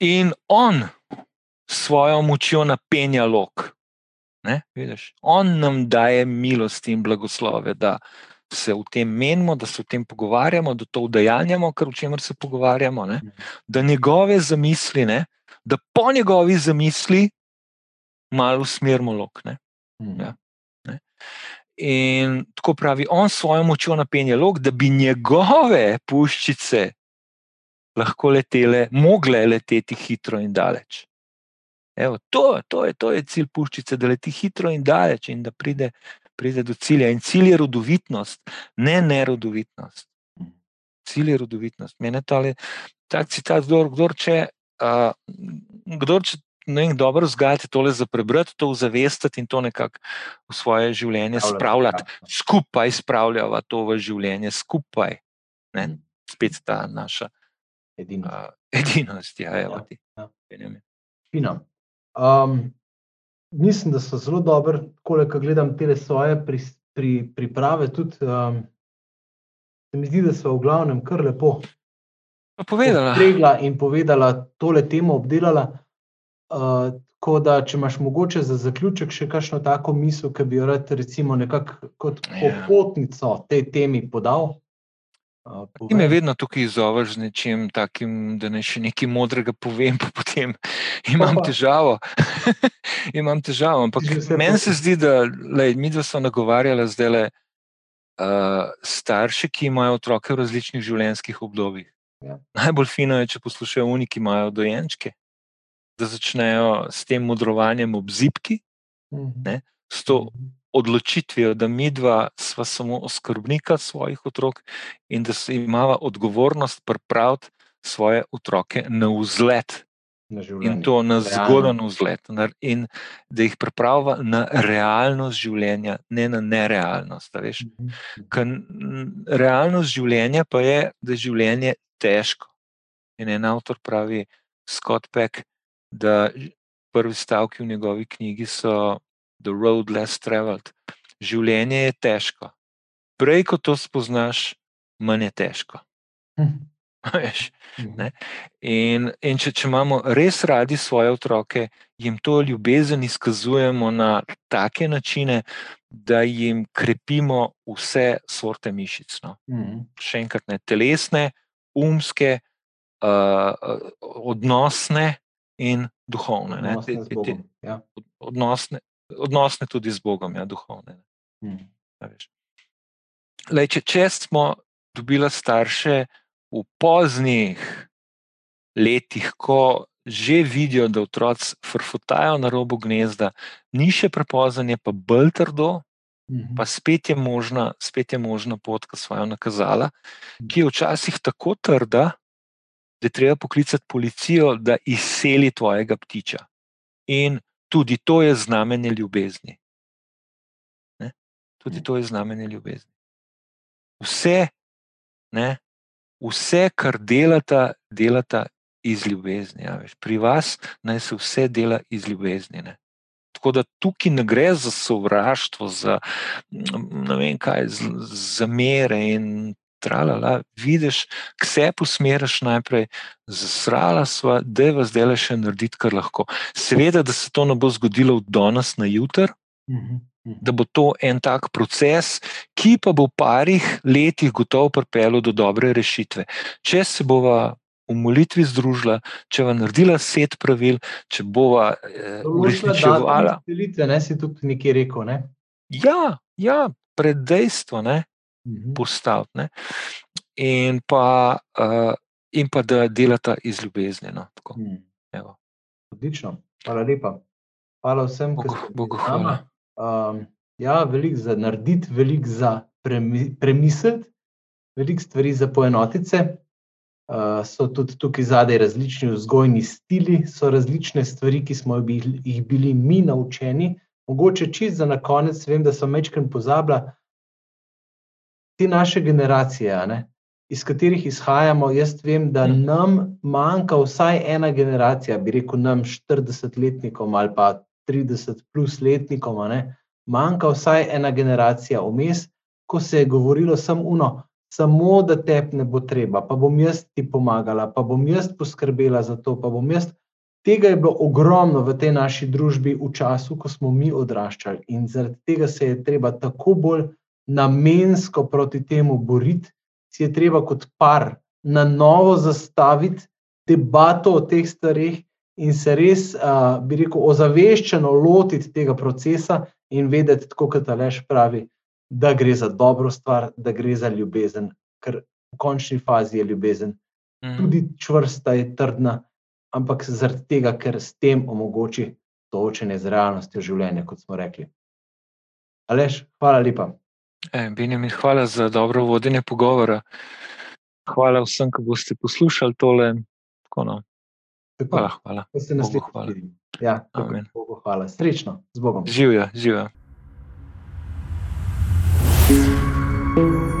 In on s svojo močjo napenja lok. Ne, vidiš, on nam daje milost in blagoslove, da se v tem menimo, da se v tem pogovarjamo, da to udejanjamo, kar o čemer se pogovarjamo, ne, Mhm. da njegove zamisli, ne, da po njegovi zamisli malo usmerimo lok. Ne? Mhm. Ja. In tako pravi, on s svojo močjo napenja lok, da bi njegove puščice lahko letele, mogle leteti hitro in daleč. Evo, to, to, je, to je cilj puščice, da leti hitro in daleč in da pride, pride do cilja. In cilj je rodovitnost, ne nerodovitnost. Cilj je rodovitnost. Mene tale, ta citat, kdor, kdor če, uh, kdor če ne vem, dobro vzgajate tole za prebrati, to zavestati in to nekako v svoje življenje spravljati, skupaj spravljava to v življenje, skupaj. Ne? Spet ta naša Edino. uh, edinost. Ja, evo Ja, ti. ja. Fino. Um, mislim, da so zelo dobre, ko gledam te svoje pri, pri, priprave. Tudi, um, se mi zdi, da so v glavnem kar lepo Povedala. Pregla in povedala, tole temo obdelala. Uh, tako da, če imaš mogoče za zaključek še kakšno tako misel, ki bi jo rad, recimo, nekako kot Ja. popotnico tej temi podal. Uh, Ti me vedno tukaj izzoveš z nečim takim, da ne še nekaj modrega povem, pa potem imam težavo. imam težavo. Ampak meni se zdi, da lej, mi dva smo nagovarjali zdaj le uh, starše, ki imajo otroke v različnih življenjskih obdobjih. Ja. Najbolj fino je, če poslušajo oni, ki imajo dojenčke, da začnejo s tem modrovanjem ob zipki, Mhm. Ne. s to odločitvijo, da mi dva sva samo oskrbnika svojih otrok in da se imamo odgovornost pripraviti svoje otroke na vzlet Na in življenje. to na zgodan vzlet, in da jih pripravlja na realnost življenja, ne na nerealnost. veš. Mhm. Ker realnost življenja pa je, da je življenje težko. In en avtor pravi, Scott Peck, da prvi stavki v njegovi knjigi so The Road Less Traveled. Življenje je težko. Prej, ko to spoznaš, manj je težko. Mhm. In, in če, če imamo res radi svoje otroke, jim to ljubezen izkazujemo na take načine, da jim krepimo vse sorte mišic. No. Mhm. Še enkrat ne telesne, umske, uh, odnosne in duhovne. Ne. Te- te- te- ja. Odnosne, odnosne tudi z Bogom, ja, duhovne. Veš. Lej, če, če smo dobili starše v poznih letih, ko že vidijo, da otroci frfotajo na robu gnezda, ni še prepozno, je pa bolj trdo, Mhm. pa spet je možna, spet je možna pot, ki so jo nakazala, ki je včasih tako trda, da je treba poklicati policijo, da izseli tvojega ptiča. In tudi to je znamenje ljubezni. Ne? Tudi Mm. to je znamenje ljubezni. Vse, ne, vse, kar delata, delata iz ljubezni. Ja, veš. Pri vas naj se vse dela iz ljubezni. Ne. Tako da tukaj ne gre za sovraštvo, za ne vem kaj, zamere in tralala. Vidiš, k sebi usmeriš najprej, zasrala sva, da je vas dela še narediti, kar lahko. Seveda, da se to ne bo zgodilo od danes na jutr, Mhm. Mhm. da bo to en tak proces, ki pa bo v parih letih gotovo pripeljal do dobre rešitve. Če se bova v molitvi združila, če bo naredila set pravil, če bova eh, uresničevala. datum izselitve, ne, si tudi nekje rekel. Ne? Ja, ja, pred dejstvo ne, Mhm. postaviti. Ne. In, pa, uh, in pa da delata iz ljubezni. No, tako, Mhm. evo. Odlično, hvala lepa. Hvala vsem, ki Bogu, hvala. Um, ja, veliko za narediti, veliko za premi, premisliti, veliko stvari za poenotice. Uh, so tudi tukaj zadaj različni vzgojni stili, so različne stvari, ki smo jih bili mi naučeni. Mogoče čist za na konec, vem, da sem večkrat pozabila, te naše generacije, ne, iz katerih izhajamo. Jaz vem, da Mhm. nam manjka vsaj ena generacija, bi rekel, nam 40-letnikom ali pa 30-plus letnikom, ne, manjka vsaj ena generacija vmes, ko se je govorilo samo uno. Samo da te ne bo treba, pa bom jaz ti pomagala, pa bom jaz poskrbela za to, pa bom jaz. Tega je bilo ogromno v tej naši družbi v času, ko smo mi odraščali, in zaradi tega se je treba tako bolj namensko proti temu boriti, si je treba kot par na novo zastaviti debato o teh stvareh in se res, uh, bi rekel, ozaveščeno lotiti tega procesa in vedeti, tako kot Aleš pravi, da gre za dobro stvar, da gre za ljubezen, ker v končni fazi je ljubezen mm. tudi čvrsta, je trdna, ampak zaradi tega, ker s tem omogoči soočenje z realnostjo življenja, kot smo rekli. Aleš, hvala lepa. E, Benjamin, hvala za dobro vodenje pogovora. Hvala vsem, ki boste poslušali tole. Tako, no. Hvala, hvala. Da se nas vidimo. Ja, hvala. Srečno, z Bogom. Živijo, živijo. thank you